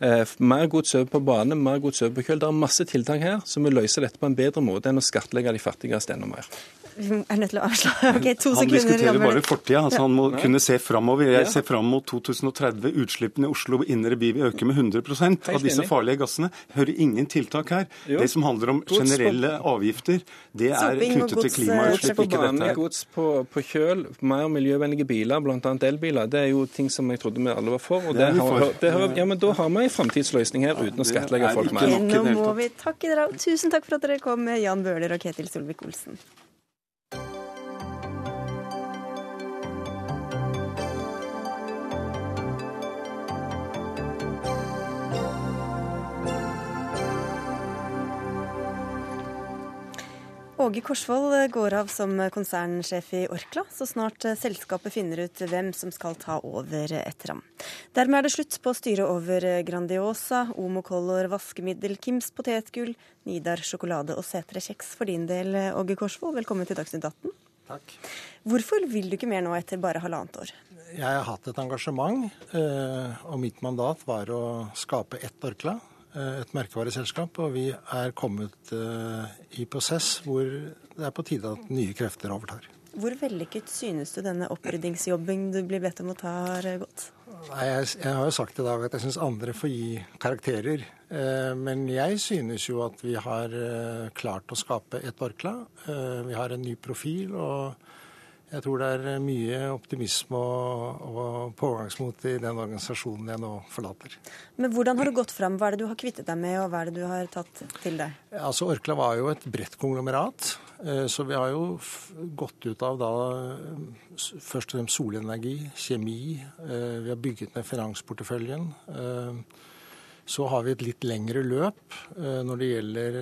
eh, mer gods over på bane, mer gods over på kjøl. Det er masse tiltak her som vil løse dette på en bedre måte enn å skattlegge de fattigste enda mer. Vi er nødt til å avslå. Ok, to Han sekunder. diskuterer bare fortida. Altså han må Nei. kunne se framover. Jeg ser fram mot 2030. Utslippene i Oslo indre by vil øke med 100% av disse farlige gassene. Hører ingen tiltak her. Jo. Det som handler om Gods på- generelle avgifter, det er knyttet til gods, klimautslipp, Gods på ikke dette. gods på, på kjøl, mer miljøvennlige biler, bl.a. elbiler. Det er jo ting som jeg trodde vi alle var for. og Det det har- det har- ja, men Da har vi en framtidsløsning her uten å skattlegge folk mer. Nå må vi takke dere. Tusen takk for at dere kom, Jan Bøhler og Ketil Solvik-Olsen. Åge Korsvold går av som konsernsjef i Orkla, så snart selskapet finner ut hvem som skal ta over etter ham. Dermed er det slutt på styret over Grandiosa, Omo Color vaskemiddel, Kims potetgull, Nidar sjokolade og Setre kjeks for din del, Åge Korsvold. Velkommen til Dagsnytt 18. Takk. Hvorfor vil du ikke mer nå etter bare halvannet år? Jeg har hatt et engasjement, eh, og mitt mandat var å skape ett Orkla, et merkevareselskap. Og vi er kommet eh, i prosess hvor det er på tide at nye krefter overtar. Hvor vellykket synes du denne oppryddingsjobben du blir bedt om å ta, har gått? Nei, jeg, jeg har jo sagt i dag at jeg syns andre får gi karakterer. Eh, Men jeg synes jo at vi har eh, klart å skape et Orkla. Eh, Vi har en ny profil. og jeg tror det er mye optimisme og, og pågangsmot i den organisasjonen jeg nå forlater. Men hvordan har du gått fram? Hva er det du har kvittet deg med, og hva er det du har tatt til deg? Altså Orkla var jo et bredt konglomerat, eh, så vi har jo gått ut av da først og fremst solenergi, kjemi. eh, Vi har bygget ned finansporteføljen. eh, Så har vi et litt lengre løp når det gjelder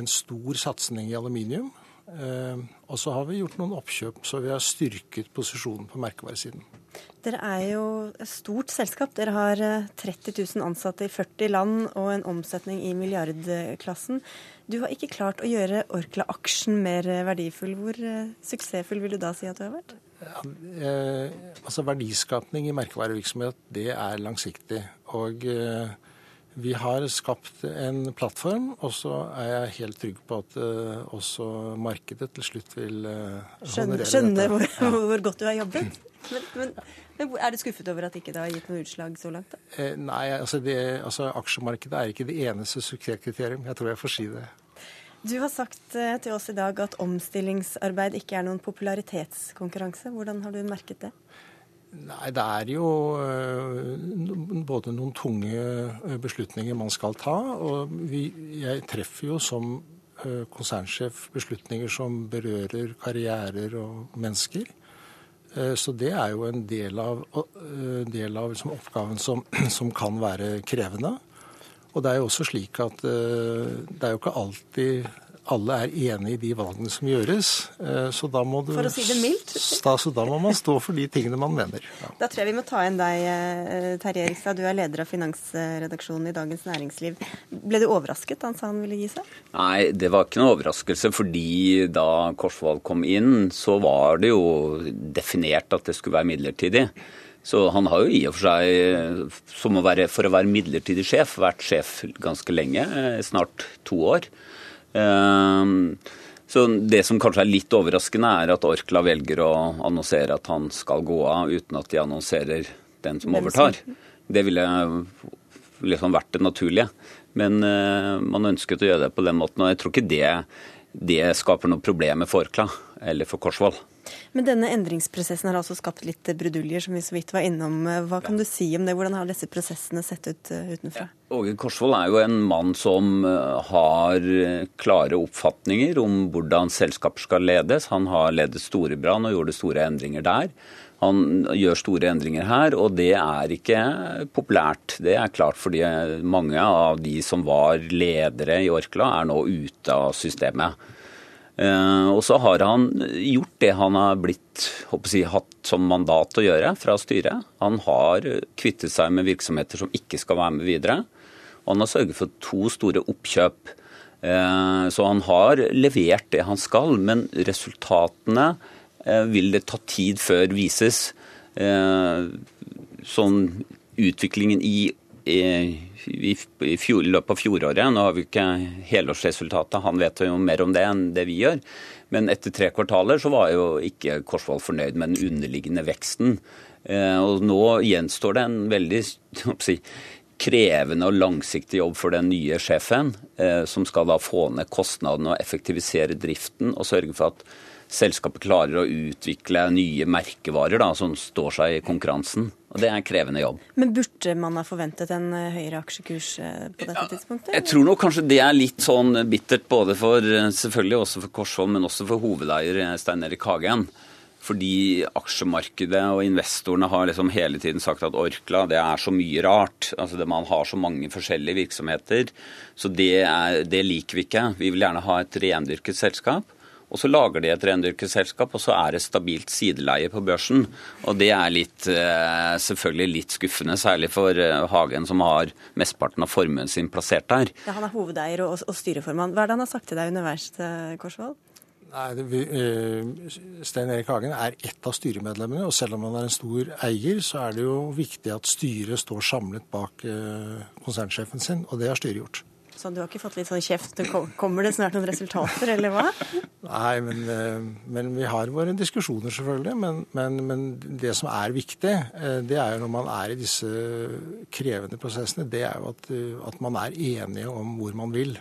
en stor satsing i aluminium. Eh, Og så har vi gjort noen oppkjøp, så vi har styrket posisjonen på merkevaresiden. Dere er jo et stort selskap. Dere har eh, 30 000 ansatte i 40 land og en omsetning i milliardklassen. Du har ikke klart å gjøre Orkla-aksjen mer eh, verdifull. Hvor eh, suksessfull vil du da si at du har vært? Eh, altså Verdiskapning i merkevarevirksomhet, det er langsiktig. Og eh, vi har skapt en plattform, og så er jeg helt trygg på at uh, også markedet til slutt vil uh, honorere skjønner hvor, *laughs* hvor godt du har jobbet. Men, men, men er du skuffet over at ikke det har gitt noe utslag så langt? da? Eh, Nei, altså, det, altså aksjemarkedet er ikke det eneste suksesskriterium. Jeg tror jeg får si det. Du har sagt eh, til oss i dag at omstillingsarbeid ikke er noen popularitetskonkurranse. Hvordan har du merket det? Nei, det er jo øh, både noen tunge øh, beslutninger man skal ta. Og vi, jeg treffer jo som eh, konsernsjef beslutninger som berører karrierer og mennesker. Eh, så det er jo en del av, eh, del av liksom oppgaven som, *clears throat* som, kan være krevende. Og det er jo også slik at det er jo ikke alltid alle er enig i de valgene som gjøres. Eh, så da må du, For å si det mildt? Da, så da må man stå for de tingene man mener. Ja. Da tror jeg vi må ta inn deg, eh, Terje Erikstad. Du er leder av finansredaksjonen i Dagens Næringsliv. Ble du overrasket da han sa han ville gi seg? Nei, det var ikke noe overraskelse. Fordi da Korsvold kom inn, så var det jo definert at det skulle være midlertidig. Så han har jo i og for seg, som å være, for å være midlertidig sjef, vært sjef ganske lenge, eh, snart to år. Ehm, så Det som kanskje er litt overraskende, er at Orkla velger å annonsere at han skal gå av, uten at de annonserer den som overtar. Det ville liksom vært det naturlige. Men uh, man ønsket å gjøre det på den måten. Og jeg tror ikke det, det skaper noe problemer for Orkla eller for Korsvoll. Men denne endringsprosessen har altså skapt litt bruduljer, som vi så vidt var innom. Hva kan du si om det? Hvordan har disse prosessene sett ut utenfra? Ja. Åge Korsvold er jo en mann som uh, har klare oppfatninger om hvordan selskaper skal ledes. Han har ledet Storebrand og gjorde store endringer der. Han gjør store endringer her, og det er ikke populært. Det er klart fordi mange av de som var ledere i Orkla, er nå ute av systemet. Eh, og så har han gjort det han har blitt jeg, hatt som mandat å gjøre fra styret. Han har kvittet seg med virksomheter som ikke skal være med videre. Og han har sørget for to store oppkjøp. Eh, så han har levert det han skal, men resultatene eh, vil det ta tid før vises. Sånn utviklingen i i, fjor, løpet av fjoråret. Nå har vi ikke helårsresultatet, han vet jo mer om det enn det vi gjør. Men etter tre kvartaler så var jo ikke Korsvoll fornøyd med den underliggende veksten. Eh, og nå gjenstår det en veldig *laughs* si, krevende og langsiktig jobb for den nye sjefen, eh, som skal da få ned kostnadene og effektivisere driften og sørge for at selskapet klarer å utvikle nye merkevarer da, som står seg i konkurransen. Og Det er en krevende jobb. Men Burde man ha forventet en eh, høyere aksjekurs eh, på dette tidspunktet? Jeg tror nok kanskje det er litt sånn bittert både for eh, selvfølgelig også for Korsholm, men også for hovedeier Stein Erik Hagen. Fordi aksjemarkedet og investorene har liksom hele tiden sagt at Orkla det er så mye rart. Altså det, Man har så mange forskjellige virksomheter. Så det, er, det liker vi ikke. Vi vil gjerne ha et rendyrket selskap. Og så lager de et rendyrkeselskap, og så er det stabilt sideleie på børsen. Og det er litt, eh, selvfølgelig litt skuffende, særlig for eh, Hagen, som har mesteparten av formuen sin plassert der. Ja, Han er hovedeier og, og styreformann. Hva er det han har sagt til deg underveis, eh, Korsvold? Nei, det, Stein Erik Hagen er ett av styremedlemmene, og selv om han er en stor eier, så er det jo viktig at styret står samlet bak konsernsjefen sin, og det har styret gjort. Så du har ikke fått litt sånn kjeft? Kommer det snart noen resultater, eller hva? Nei, men, eh, men, vi har våre diskusjoner, selvfølgelig. Men, men, men, det som er viktig, eh, det er jo når man er i disse krevende prosessene, det er jo at, eh, at man er enige om hvor man vil.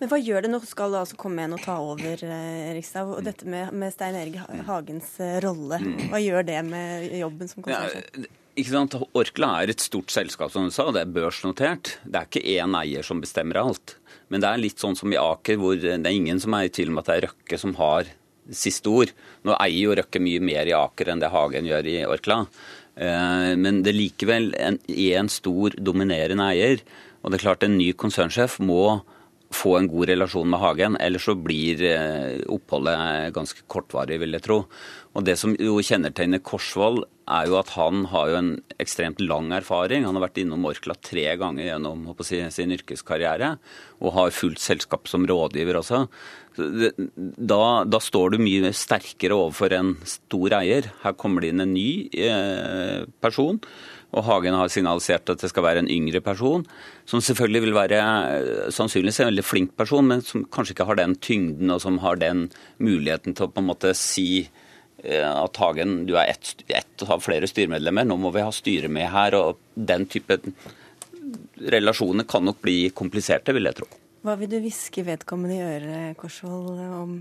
Men hva gjør det nå skal det altså komme en og ta over, Rikstad? Og dette med, med Stein Erik Hagens rolle, hva gjør det med jobben som konsernsjef? Ja, ikke sant? Orkla er et stort selskap, som du sa. Det er børsnotert. Det er ikke én eier som bestemmer alt. Men det er litt sånn som i Aker, hvor det er ingen som er i tvil om at det er Røkke som har siste ord. Nå eier jo Røkke mye mer i Aker enn det Hagen gjør i Orkla. Eh, men det er likevel én stor, dominerende eier. Og det er klart en ny konsernsjef må få en god relasjon med Hagen, ellers så blir eh, oppholdet ganske kortvarig, vil jeg tro. Og Det som jo kjennetegner Korsvoll, er jo at han har jo en ekstremt lang erfaring. Han har vært innom Orkla tre ganger gjennom si, sin yrkeskarriere, og har fullt selskap som rådgiver også. Da, da, står du mye sterkere overfor en stor eier. Her kommer det inn en ny eh, person. Og Hagen har signalisert at det skal være en yngre person, som selvfølgelig vil være eh, sannsynligvis en veldig flink person, men som kanskje ikke har den tyngden og som har den muligheten til å på en måte si at Hagen, du er ett et av flere styremedlemmer, nå må vi ha styre med her. og Den type relasjoner kan nok bli kompliserte, vil jeg tro. Hva vil du hviske vedkommende i øret, Korsvold, om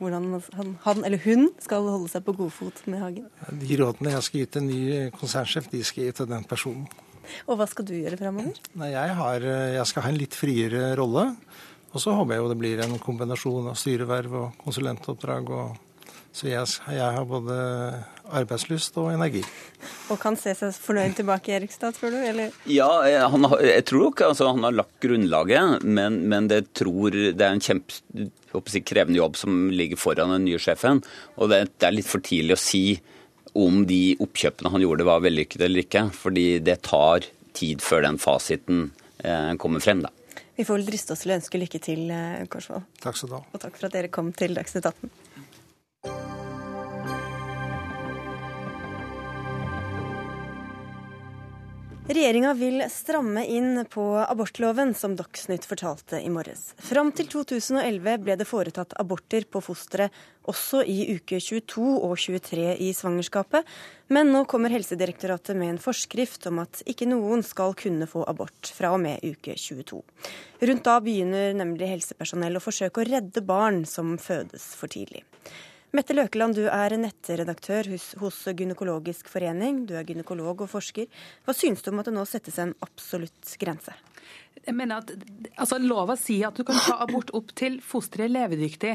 hvordan han, han, eller hun skal holde seg på godfot med Hagen? De rådene jeg skal gi til en ny konsernsjef, de skal gi til den personen. Og hva skal du gjøre framover? Jeg, jeg, skal ha en litt friere rolle. Og så håper jeg jo det blir en kombinasjon av styreverv og konsulentoppdrag. Og, så jeg, jeg har både arbeidslyst og energi. Og kan se seg fornøyd tilbake i Erikstad, tror du? Eller? Ja, eh, han har, jeg tror nok altså, han har lagt grunnlaget, men, men det, tror, det er en kjempe jeg, krevende jobb som ligger foran den nye sjefen. Og det, det er litt for tidlig å si om de oppkjøpene han gjorde var vellykket eller ikke. Fordi det tar tid før den fasiten eh, kommer frem. da. Vi får vel driste oss til å ønske lykke til, eh, Korsvold. Takk skal du ha. Og takk for at dere kom til Dagsnytt 18. Regjeringa vil stramme inn på abortloven, som Dagsnytt fortalte i morges. Fram til 2011 ble det foretatt aborter på fosteret også i uke 22 og 23 i svangerskapet, men nå kommer Helsedirektoratet med en forskrift om at ikke noen skal kunne få abort fra og med uke 22. Rundt da begynner nemlig helsepersonell å forsøke å redde barn som fødes for tidlig. Mette Løkeland, du er nettredaktør hos Gynekologisk forening. Du er gynekolog og forsker. Hva synes du om at det nå settes en absolutt grense? Jeg mener at altså, Lova sier at du kan ta abort opp til fosteret er levedyktig.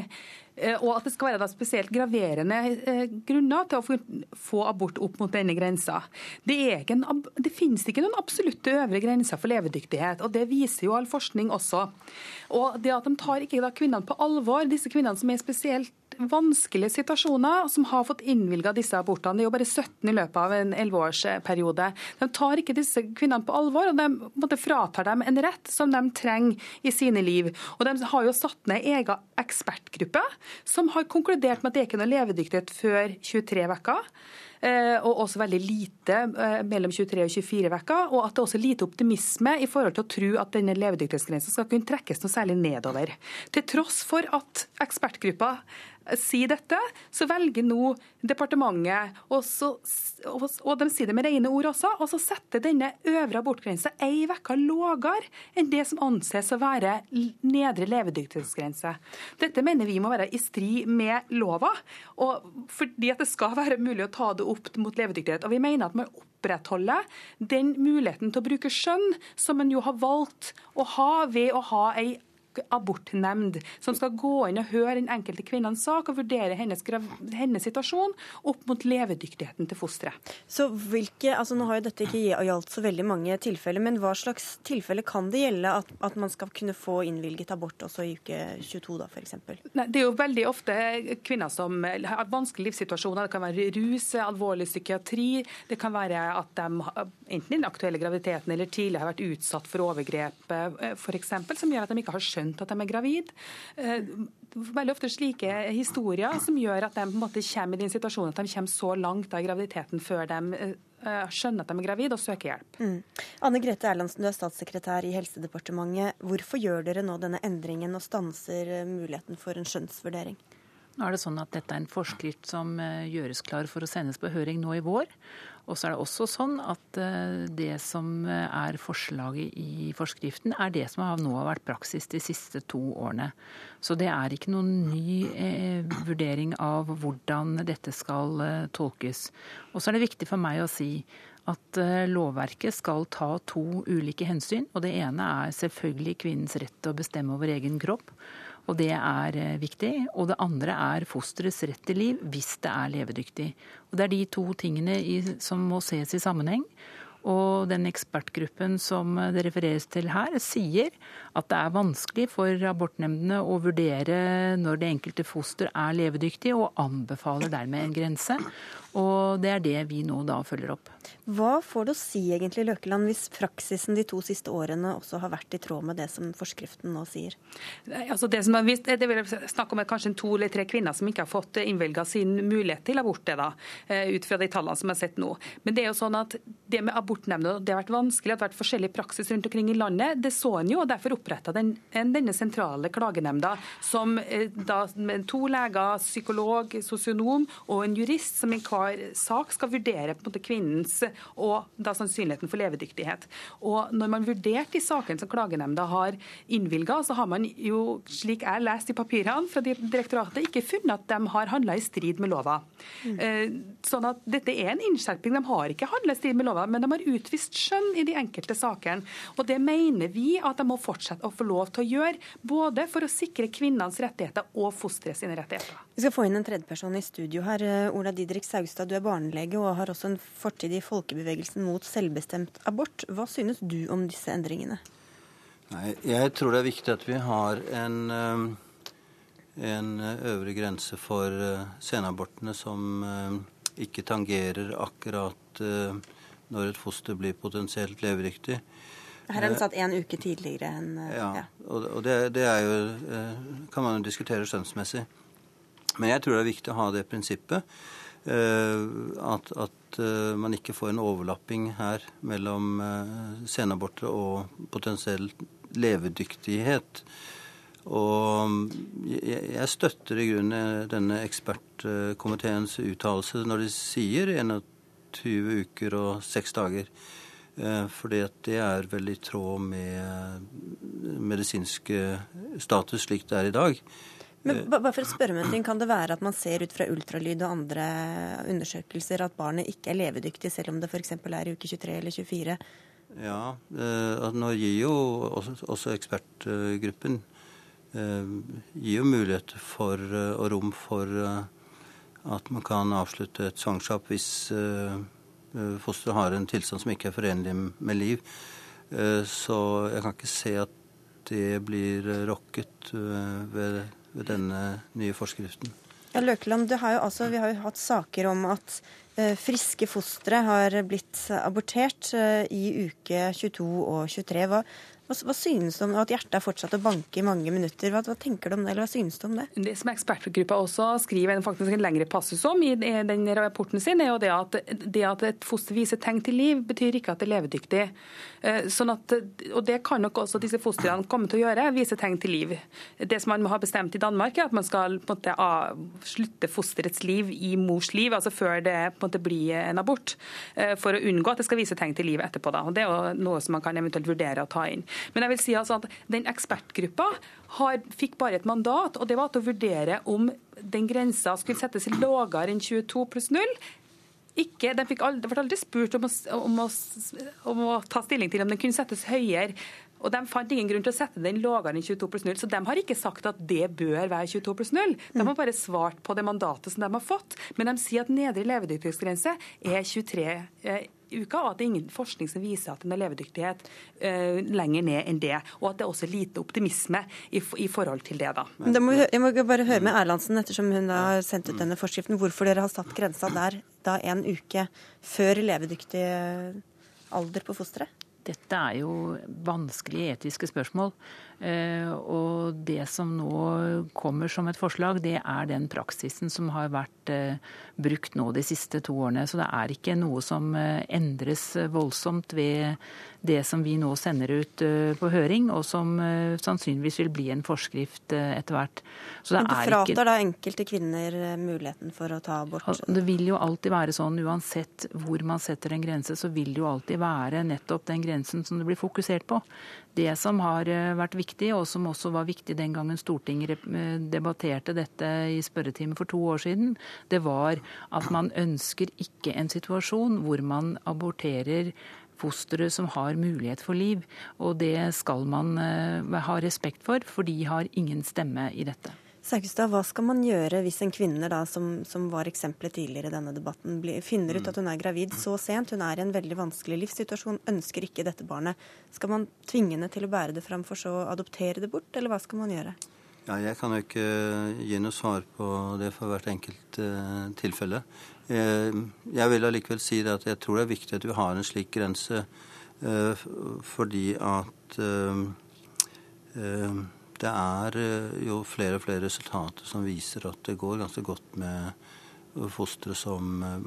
Eh, og at det skal være spesielt graverende eh, grunner til å få abort opp mot denne grensa. Det, en, det finnes ikke noen absolutte øvre grenser for levedyktighet, og det viser jo all forskning også. Og det at De tar ikke kvinnene på alvor, disse kvinnene som er spesielt vanskelige situasjoner, som har fått innvilga disse abortene. Det er jo bare 17 i løpet av en 11-årsperiode. De tar ikke disse kvinnene på alvor, og de måtte fratar dem en rett som de trenger i sine liv. Og De har jo satt ned egen ekspertgruppe som har konkludert med at det er ikke noe levedyktighet før 23 uker. Eh, og også veldig lite eh, mellom 23 og 24 uker. Og at det er også lite optimisme i forhold til å tro at denne levedyktighetsgrensa skal kunne trekkes noe særlig nedover. Til tross for at ekspertgruppa sier dette, så velger nå departementet, og, og de sier det med rene ord også, og så setter denne øvre abortgrensa ei uke lavere enn det som anses å være nedre levedyktighetsgrense. Dette mener vi må være i strid med lova, og fordi at det skal være mulig å ta det opp mot levedyktighet. Og vi mener at man opprettholder den muligheten til å bruke skjønn som man jo har valgt å ha ved å ha ei abortnemnd som skal gå inn og høre den enkelte kvinnens sak og vurdere hennes, hennes situasjon opp mot levedyktigheten til fosteret. Så hvilke, altså Nå har jo dette ikke gjaldt så veldig mange tilfeller, men hva slags tilfeller kan det gjelde at, at man skal kunne få innvilget abort også i uke 22 da f.eks.? Det er jo veldig ofte kvinner som har vanskelige livssituasjoner. Det kan være rus, alvorlig psykiatri. Det kan være at de enten i den aktuelle graviditeten eller tidligere har vært utsatt for overgrep eh, f.eks., som gjør at de ikke har skjønt skjønt at de er gravid. Eh, veldig ofte slike historier som gjør at de på en måte kommer i den situasjonen at de kommer så langt av graviditeten før de eh, skjønner at de er gravid og søker hjelp. Mm. Anne Grete Erlandsen, du er statssekretær i Helsedepartementet. Hvorfor gjør dere nå denne endringen og stanser eh, muligheten for en skjønnsvurdering? Nå er det sånn at Dette er en forskrift som gjøres klar for å sendes på høring nå i vår. Og så er det også sånn at eh, det som er forslaget i forskriften, er det som nå har vært praksis de siste to årene. Så det er ikke noen ny eh, vurdering av hvordan dette skal eh, tolkes. Og så er det viktig for meg å si at eh, lovverket skal ta to ulike hensyn. Og det ene er selvfølgelig kvinnens rett til å bestemme over egen kropp. Og det er eh, viktig. Og det andre er fosterets rett til liv hvis det er levedyktig. Og det er de to tingene som må ses i sammenheng. Og den ekspertgruppen som det refereres til her, sier at det er vanskelig for abortnemndene å vurdere når det enkelte foster er levedyktig, og anbefaler dermed en grense. Og det er det vi nå da følger opp. Hva får det å si egentlig, Løkeland, hvis praksisen de to siste årene også har vært i tråd med det som forskriften nå sier? Altså det som er vist, det vil snakke om kanskje to eller tre kvinner som ikke har fått innvilga sin mulighet til abort, da, eh, ut fra de tallene som er sett nå. Men det er jo sånn at det med abortnemnder det har vært vanskelig, det har vært forskjellig praksis rundt omkring i landet. Det så en jo, og derfor oppretta den, denne sentrale klagenemnda, som eh, da med to leger, psykolog, sosionom og en jurist som i hver hver sak skal vurdere på en måte kvinnens og da sannsynligheten for levedyktighet. Og Når man vurderte de sakene som klagenemnda har innvilga, så har man jo, slik jeg lest i papirene fra direktoratet, ikke funnet at de har handla i strid med lova. Mm. Eh, sånn at dette er en innskjerping. De har ikke handla i strid med lova, men de har utvist skjønn i de enkelte sakene. Og det mener vi at de må fortsette å få lov til å gjøre, både for å sikre kvinnenes rettigheter og fosteret sine rettigheter. Vi skal få inn en tredjeperson i studio her. Eh, Ola Didrik Saugstad, du er barnelege og har også en fortid i folkebevegelsen mot selvbestemt abort. Hva synes du om disse endringene? Nei, jeg tror det er viktig at vi har en um en øvre grense for eh, senabortene som eh, ikke tangerer akkurat eh, når et foster blir potensielt levedyktig. Her er den satt én uke tidligere enn Ja, ja. og det, det, er jo kan man jo diskutere skjønnsmessig. Men jeg tror det er viktig å ha det prinsippet. At, at man ikke får en overlapping her mellom senaborter og potensiell levedyktighet. Og jeg støtter i grunnen denne ekspertkomiteens uttalelse når de sier 21 uker og 6 dager. For fordi det er vel i tråd med medisinsk status slik det er i dag. Men bare for å spørre om en ting, Kan det være at man ser ut fra ultralyd og andre undersøkelser at barnet ikke er levedyktig, selv om det f.eks. er i uke 23 eller 24? Ja, eh, nå gir jo også ekspertgruppen Eh, gir jo muligheter for, eh, og rom for eh, at man kan avslutte et svangerskap hvis fosteret har en tilstand som ikke er forenlig med liv. Så jeg kan ikke se at det blir rokket ved, ved denne nye forskriften. Ja, Løkeland, har altså, Vi har jo hatt saker om at friske fostre har blitt abortert i uke 22 og 23. Hva, hva, hva synes du om at hjertet har fortsatt å banke i mange minutter? Hva, hva, tenker du om det, eller hva synes du om det? Det som ekspertgruppa også skriver en, faktisk en lengre passus om i den rapporten sin, er jo det at, det at et foster viser tegn til liv, betyr ikke at det er levedyktig. Eh, sånn at, og Det kan nok også disse fostrene komme til å gjøre, vise tegn til liv. Det som man har bestemt i Danmark, er at man skal på en måte slutte fosterets liv i mors liv, altså før det på en måte blir en abort, eh, for å unngå at det skal vise tegn til liv etterpå. Da. Og Det er jo noe som man kan eventuelt vurdere å ta inn. Men jeg vil si altså at den ekspertgruppa har, fikk bare et mandat, og det var til å vurdere om den grensa skulle settes lavere enn 22 pluss 0 ikke, de fikk aldri, ble aldri spurt om å, om, å, om å, ta stilling til om den kunne settes høyere. Og De fant ingen grunn til å sette den lavere enn 22 pluss 0. Så de har ikke sagt at det bør være 22 pluss 0. De har bare svart på det mandatet som de har fått. Men de sier at nedre levedyktighetsgrense er 23 eh, uka, og at det er ingen forskning som viser at den har levedyktighet uh, lenger ned enn det. Og at det er også lite optimisme i, i forhold til det. da. da må vi, jeg må bare høre med Erlandsen, ettersom hun da har sendt ut denne forskriften, hvorfor dere har satt grensa der da en uke før levedyktig alder på fosteret? Dette er jo vanskelige etiske spørsmål. Eh, og det som nå kommer som et forslag, det er den praksisen som har vært eh, brukt nå de siste to årene. Så det er ikke noe som eh, endres voldsomt ved det som vi nå sender ut på høring, og som sannsynligvis vil bli en forskrift etter hvert. Men du fratar ikke... da enkelte kvinner muligheten for å ta abort? Det vil jo alltid være sånn, uansett hvor man setter en grense, så vil det jo alltid være nettopp den grensen som det blir fokusert på. Det som har vært viktig og som også var viktig den gangen Stortinget eh, debatterte dette i spørretime for to år siden, det var at man ønsker ikke en situasjon hvor man aborterer fostre som har mulighet for liv. Og det skal man eh, ha respekt for, for de har ingen stemme i dette. Saugstad, hva skal man gjøre hvis en kvinne da, som, som var eksempelet tidligere i denne debatten, blir, finner ut mm. at hun er gravid så sent, hun er i en veldig vanskelig livssituasjon, ønsker ikke dette barnet. Skal man tvinge henne til å bære det fram for så å adoptere det bort, eller hva skal man gjøre? Ja, jeg kan jo ikke gi noe svar på det for hvert enkelt eh, tilfelle. Jeg, jeg vil allikevel si det at jeg tror det er viktig at vi har en slik grense, eh, fordi at uh, det er eh, jo flere og flere resultater som viser at det går ganske godt med fostre som eh,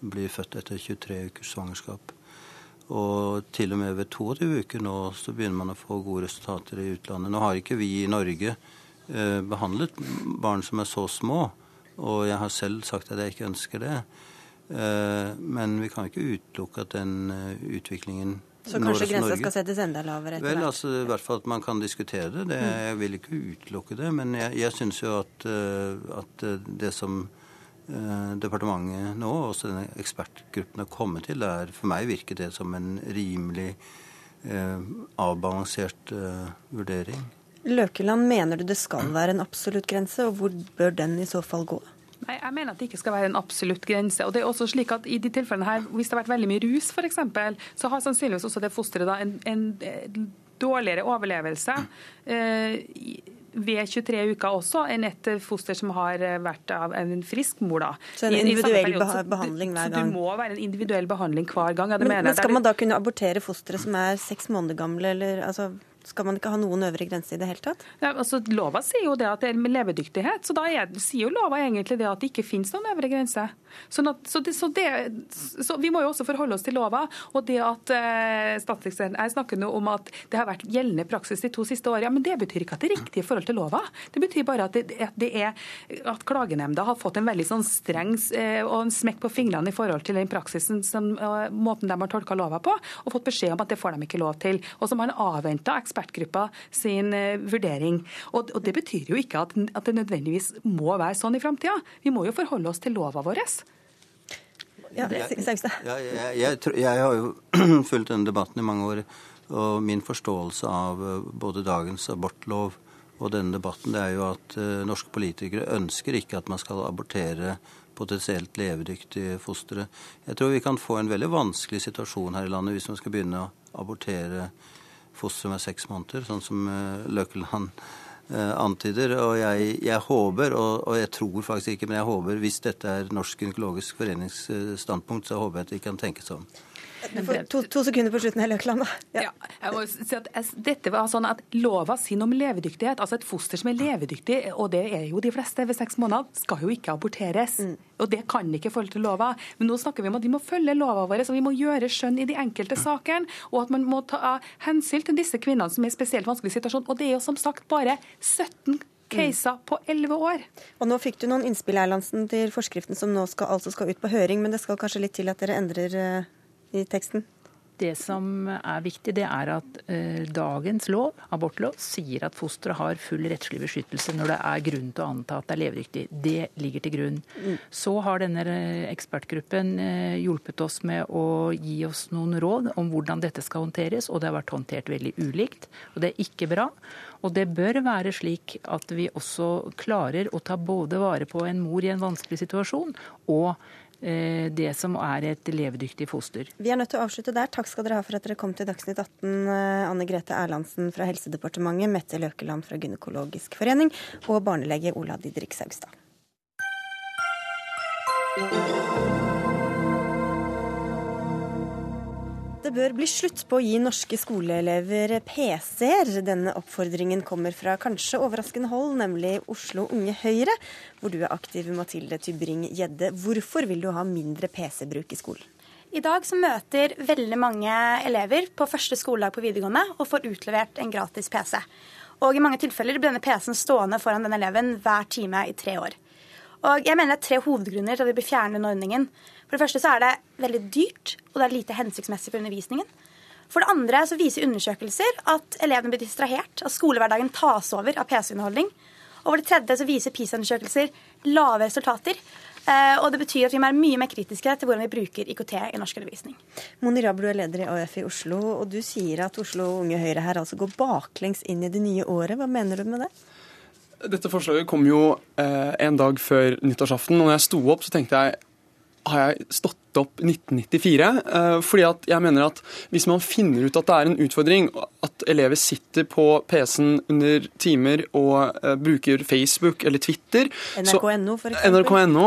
blir født etter 23 ukers svangerskap. Og til og med ved 22 uker nå så begynner man å få gode resultater i utlandet. Nå har ikke vi i Norge eh, behandlet barn som er så små, og jeg har selv sagt at jeg ikke ønsker det. Men vi kan ikke utelukke at den utviklingen så kanskje grensa skal settes enda lavere etter hvert? Vel, altså i hvert fall at man kan diskutere det. det mm. Jeg vil ikke utelukke det. Men jeg, jeg syns jo at, eh, at, eh, det som eh, departementet nå, og også denne ekspertgruppen har kommet til, det er for meg virket det som en rimelig eh, avbalansert eh, vurdering. Løkeland, mener du det skal være en absolutt grense, og hvor bør den i så fall gå? Nei, Jeg mener at det ikke skal være en absolutt grense. og det er også slik at i de tilfellene her, Hvis det har vært veldig mye rus, f.eks., så har sannsynligvis også det fosteret en, en dårligere overlevelse eh, ved 23 uker også enn et foster som har vært av en frisk mor. da. Så en individuell behandling hver gang? Så det må være en individuell behandling hver gang. Ja, men, men, skal man da kunne abortere fostre som er seks måneder gamle, eller altså skal man ikke ha noen øvre grense i det hele tatt? Ja, altså, lova sier jo det at det er med levedyktighet, så da er, sier jo lova egentlig det at det ikke finnes noen øvre grense. Sånn at, så, det, så, det, så, Vi må jo også forholde oss til lova. og det at eh, statssekretæren Jeg snakker nå om at det har vært gjeldende praksis de to siste årene. Ja, men det betyr ikke at det er riktig i forhold til lova. Det betyr bare at, det, at, er, at klagenemnda har fått en veldig sånn streng eh, og en smekk på fingrene i forhold til den praksisen som, uh, måten de har tolka lova på, og fått beskjed om at det får de ikke lov til. Og så har man avventa ekspertgruppa sin uh, vurdering. Og, og, Det betyr jo ikke at, at det nødvendigvis må være sånn i framtida. Vi må jo forholde oss til lova vår. Ja, jeg, jeg, jeg, har jo *clears throat* fulgt denne debatten i mange år. Og min forståelse av eh, både dagens abortlov og denne debatten, det er jo at uh, norske politikere ønsker ikke at man skal abortere potensielt levedyktige fostre. Jeg tror vi kan få en veldig vanskelig situasjon her i landet hvis man skal begynne å abortere fostre med seks måneder, sånn som Løkkeland Eh, antyder. Og jeg, jeg håper, og, og, jeg tror faktisk ikke, men jeg håper hvis dette er Norsk gynekologisk forenings standpunkt, så håper jeg at de kan tenke seg om. To, to, sekunder på slutten, Løkland. Ja. ja. jeg må si at dette var sånn at Lova sier om levedyktighet. Altså Et foster som er levedyktig, og det er jo de fleste ved seks måneder, skal jo ikke aborteres. Mm. Og Det kan ikke følge til lova. Men nå snakker vi om at vi må følge lova vår, så vi må gjøre skjønn i de enkelte sakene. Og at man må ta hensyn til disse kvinnene som er i spesielt vanskelig situasjon. Og det er jo som sagt bare 17 caser på 11 år. Og Nå fikk du noen innspill Erlandsen, til forskriften som nå skal, altså skal ut på høring, men det skal kanskje litt til at dere endrer eh, i teksten? Det som er viktig, det er at eh, dagens lov, abortlov, sier at fosteret har full rettslig beskyttelse når det er grunn til å anta at det er levedyktig. Det ligger til grunn. Mm. Så har denne eh, ekspertgruppen eh, hjulpet oss med å gi oss noen råd om hvordan dette skal håndteres, og det har vært håndtert veldig ulikt. Og det er ikke bra. Og det bør være slik at vi også klarer å ta både vare på en mor i en vanskelig situasjon, og det som er et levedyktig foster. Vi er nødt til å avslutte der. Takk skal dere ha for at dere kom til Dagsnytt 18. Eh, Anne Grete Erlandsen fra Helsedepartementet, Mette Løkeland fra Gynekologisk forening og barnelege Ola Didrik Saugstad. Bør bli slutt på å gi norske skoleelever PC-er. Denne oppfordringen kommer fra kanskje overraskende hold, nemlig Oslo Unge Høyre, hvor du er aktiv, Mathilde Tybring-Gjedde. Hvorfor vil du ha mindre PC-bruk i skolen? I dag så møter veldig mange elever på første skoledag på videregående og får utlevert en gratis PC. Og i mange tilfeller blir denne PC-en stående foran denne eleven hver time i tre år. Og jeg mener det er tre hovedgrunner til at vi bør fjerne denne ordningen. For det første så er det veldig dyrt, og det er lite hensiktsmessig for undervisningen. For det andre så viser undersøkelser at elevene blir distrahert, at skolehverdagen tas over av PC-underholdning. Og for det tredje så viser PISA-undersøkelser lave resultater. Eh, og det betyr at vi må være mye mer kritiske til hvordan vi bruker IKT i norsk undervisning. Moni Rabel, du er leder i AUF i Oslo, og du sier at Oslo Unge Høyre her altså går baklengs inn i det nye året. Hva mener du med det? Dette forslaget kom jo eh, en dag før nyttårsaften. og når jeg sto opp, så tenkte jeg har jeg stått opp 1994. Eh, fordi at jeg mener at Hvis man finner ut at det er en utfordring at elever sitter på PC-en under timer og uh, bruker Facebook eller Twitter NRK.no f.eks. NRK.no,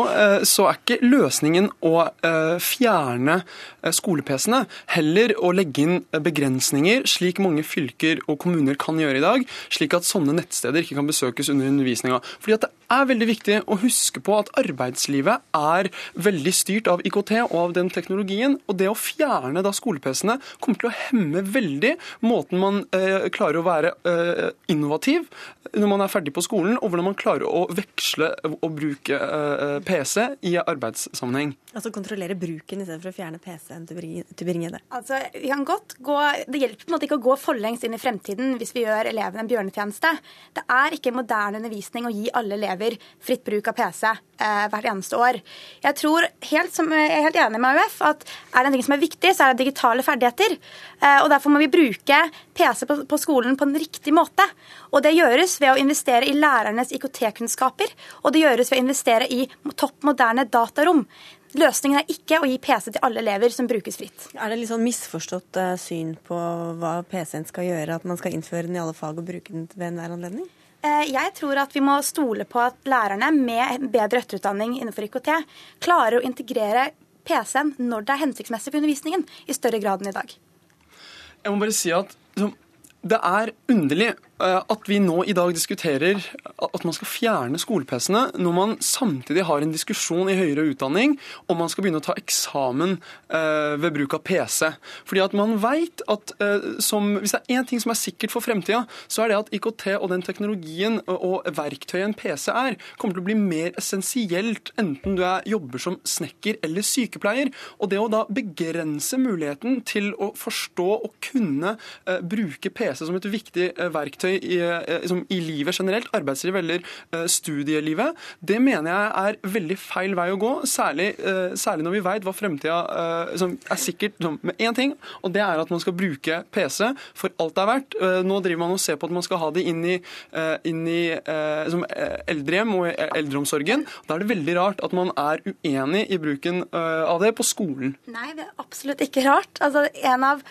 så er ikke løsningen å uh, fjerne skole-PC-ene. Heller å legge inn begrensninger, slik mange fylker og kommuner kan gjøre i dag. Slik at sånne nettsteder ikke kan besøkes under undervisninga. Fordi at det er veldig viktig å huske på at arbeidslivet er veldig styrt av IKT og av den teknologien. Og det å fjerne da skole-PC-ene kommer til å hemme veldig måten man eh, klarer å være eh, innovativ når man er ferdig på skolen, og hvordan man klarer å veksle og bruke eh, PC i arbeidssammenheng. Altså kontrollere bruken istedenfor å fjerne PC-en til Bringede? Altså, vi kan godt gå, Det hjelper på en måte ikke å gå forlengs inn i fremtiden hvis vi gjør elevene en bjørnetjeneste. Det er ikke moderne undervisning å gi alle elever fritt bruk av PC eh, hvert eneste år. Jeg tror, helt som, jeg er helt enig med AUF, at er det en ting som er viktig, så er det digitale ferdigheter. Eh, og Derfor må vi bruke PC på, på skolen på en riktig måte. Og Det gjøres ved å investere i lærernes IKT-kunnskaper, og det gjøres ved å investere i topp moderne datarom. Løsningen er ikke å gi PC til alle elever som brukes fritt. Er det litt sånn misforstått uh, syn på hva PC-en skal gjøre, at man skal innføre den i alle fag og bruke den ved enhver anledning? Eh, jeg tror at vi må stole på at lærerne med bedre etterutdanning innenfor IKT klarer å integrere PC-en når det er hensiktsmessig for undervisningen, i større grad enn i dag. Jeg må bare si at det er underlig at vi nå i dag diskuterer at man skal fjerne skole-PC-ene, når man samtidig har en diskusjon i høyere utdanning om man skal begynne å ta eksamen eh, ved bruk av PC. Fordi at man vet at eh, som, Hvis det er én ting som er sikkert for fremtida, så er det at IKT og den teknologien og verktøyet en PC er, kommer til å bli mer essensielt enten du er, jobber som snekker eller sykepleier. Og det å da begrense muligheten til å forstå og kunne bruke PC som et viktig verktøy i, liksom, i livet generelt, arbeidsliv eller uh, studielivet, det mener jeg er veldig feil vei å gå. Særlig, uh, særlig når vi veit hva fremtida liksom, er sikkert liksom, med én ting, og det er at man skal bruke PC for alt det er verdt. nå driver man og ser på at man skal ha det inn i, inn i liksom, eldrehjem og eldreomsorgen. Da er det veldig rart at man er uenig i bruken av det på skolen. Nei, det er absolutt ikke rart. Altså, en av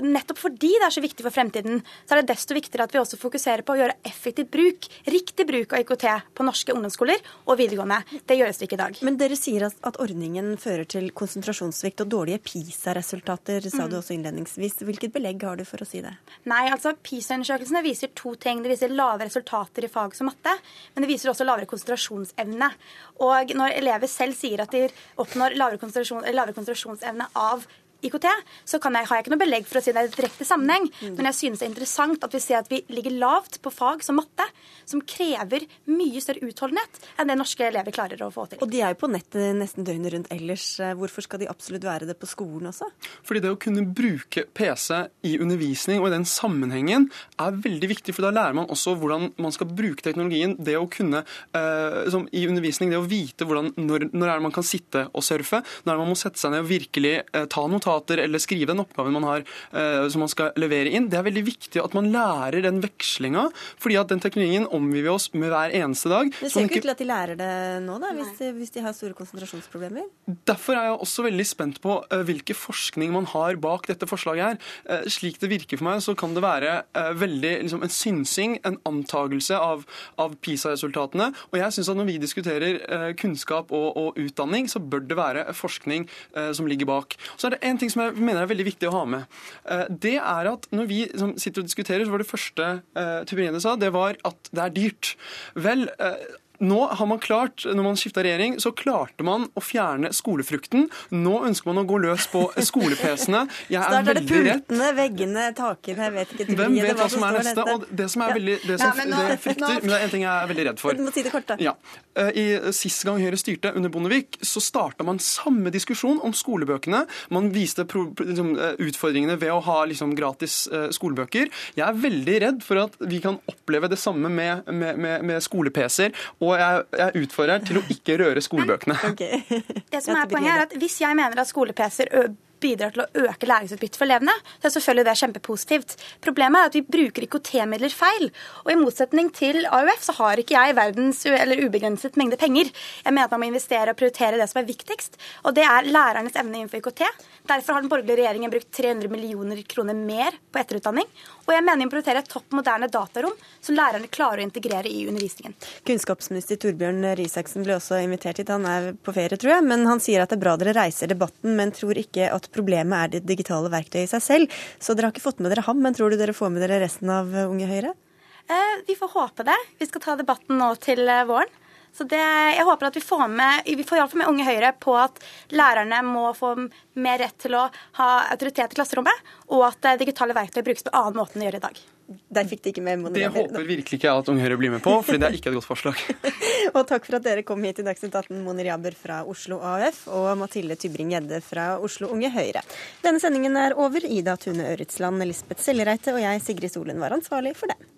nettopp fordi det er så viktig for fremtiden, så er det desto viktigere at vi også fokuserer på å gjøre effektiv bruk, riktig bruk av IKT på norske ungdomsskoler og videregående. Det gjøres det ikke i dag. Men dere sier at ordningen fører til konsentrasjonssvikt og dårlige PISA-resultater, sa mm. du også innledningsvis. Hvilket belegg har du for å si det? Nei, altså PISA-undersøkelsene viser to ting. Det viser lave resultater i fag som matte, men det viser også lavere konsentrasjonsevne. Og når elever selv sier at de oppnår lavere, konsentrasjon, lavere konsentrasjonsevne av IKT, så jeg, har jeg ikke noe belegg for å si det er direkte sammenheng. Mm. Men jeg synes det er interessant at vi ser at vi ligger lavt på fag som matte, som krever mye større utholdenhet enn det norske elever klarer å få til. Og de er jo på nettet nesten døgnet rundt ellers. Hvorfor skal de absolutt være det på skolen også? Fordi det å kunne bruke PC i undervisning og i den sammenhengen er veldig viktig, for da lærer man også hvordan man skal bruke teknologien. Det å kunne eh, i undervisning, det å vite hvordan, når, når er det man kan sitte og surfe, når er det man må sette seg ned og virkelig eh, ta notater notater eller skrive den oppgaven man har uh, som man skal levere inn. Det er veldig viktig at man lærer den vekslinga, fordi at den teknologien omgir vi oss med hver eneste dag. Det ser ikke ut til at de lærer det nå, da, hvis, hvis, de har store konsentrasjonsproblemer? Derfor er jeg også veldig spent på uh, hvilke forskning man har bak dette forslaget her. Uh, slik det virker for meg, så kan det være veldig liksom, en synsing, en antagelse av, av PISA-resultatene. Og jeg syns at når vi diskuterer kunnskap og, og, utdanning, så bør det være forskning som ligger bak. Så er det en en ting som jeg mener er veldig viktig å ha med. Eh, det er at når vi sitter og diskuterer, så var det første uh, Tybring-Gjedde sa, det var at det er dyrt. Vel, uh, nå har man klart, når man skifta regjering, så klarte man å fjerne skolefrukten. Nå ønsker man å gå løs på *laughs* skole-PC-ene. Jeg er Snart er det pultene, veggene, takene, jeg vet ikke. Hvem vet hva som er neste? Og det som er veldig, det som, ja, nå, det frykter, men det er en ting jeg er veldig redd for. Du må si det kort, da. Ja. Eh, I Sist gang Høyre styrte, under Bondevik, så starta man samme diskusjon om skolebøkene. Man viste pro, liksom, eh, utfordringene ved å ha liksom, gratis uh, skolebøker. Jeg er veldig redd for at vi kan oppleve det samme med, med, med, med skole-PC-er. og og jeg, jeg utfordrer til å ikke røre skolebøkene. *laughs* Okay. Det som er poenget er at Hvis jeg mener at skole-PC-er bidrar til å øke læringsutbyttet for elevene, så er selvfølgelig det kjempepositivt. Problemet er at vi bruker IKT-midler feil. Og i motsetning til AUF så har ikke jeg verdens eller ubegrenset mengde penger. Jeg mener at man må investere og prioritere det som er viktigst, og det er lærernes evne innenfor IKT. Derfor har den borgerlige regjeringen brukt 300 millioner kroner mer på etterutdanning. Og jeg mener må prioritere et topp moderne datarom som lærerne klarer å integrere i undervisningen. Kunnskapsminister Torbjørn Risaksen ble også invitert hit. Han er på ferie, tror jeg, men han sier at det er bra dere reiser debatten, men tror ikke at problemet er det digitale verktøyet i seg selv. Så dere har ikke fått med dere ham, men tror du dere får med dere resten av Unge Høyre? Eh, vi får håpe det. Vi skal ta debatten nå til eh, våren. Så det, jeg håper at vi får med vi får iallfall med Unge Høyre på at lærerne må få mer rett til å ha autoritet i klasserommet, og at eh, digitale verktøy brukes på annen måte enn de gjør i dag. Der fikk de ikke med Det håper virkelig ikke jeg at Unge Høyre blir med på, fordi det er ikke et godt forslag. *laughs* og takk for at dere kom hit i Dagsnytt 18, Moni Jaber fra Oslo AUF og Mathilde Tybring-Gjedde fra Oslo Unge Høyre. Denne sendingen er over. Ida Tune Øretsland, Lisbeth Sellereite og jeg, Sigrid Solen, var ansvarlig for den.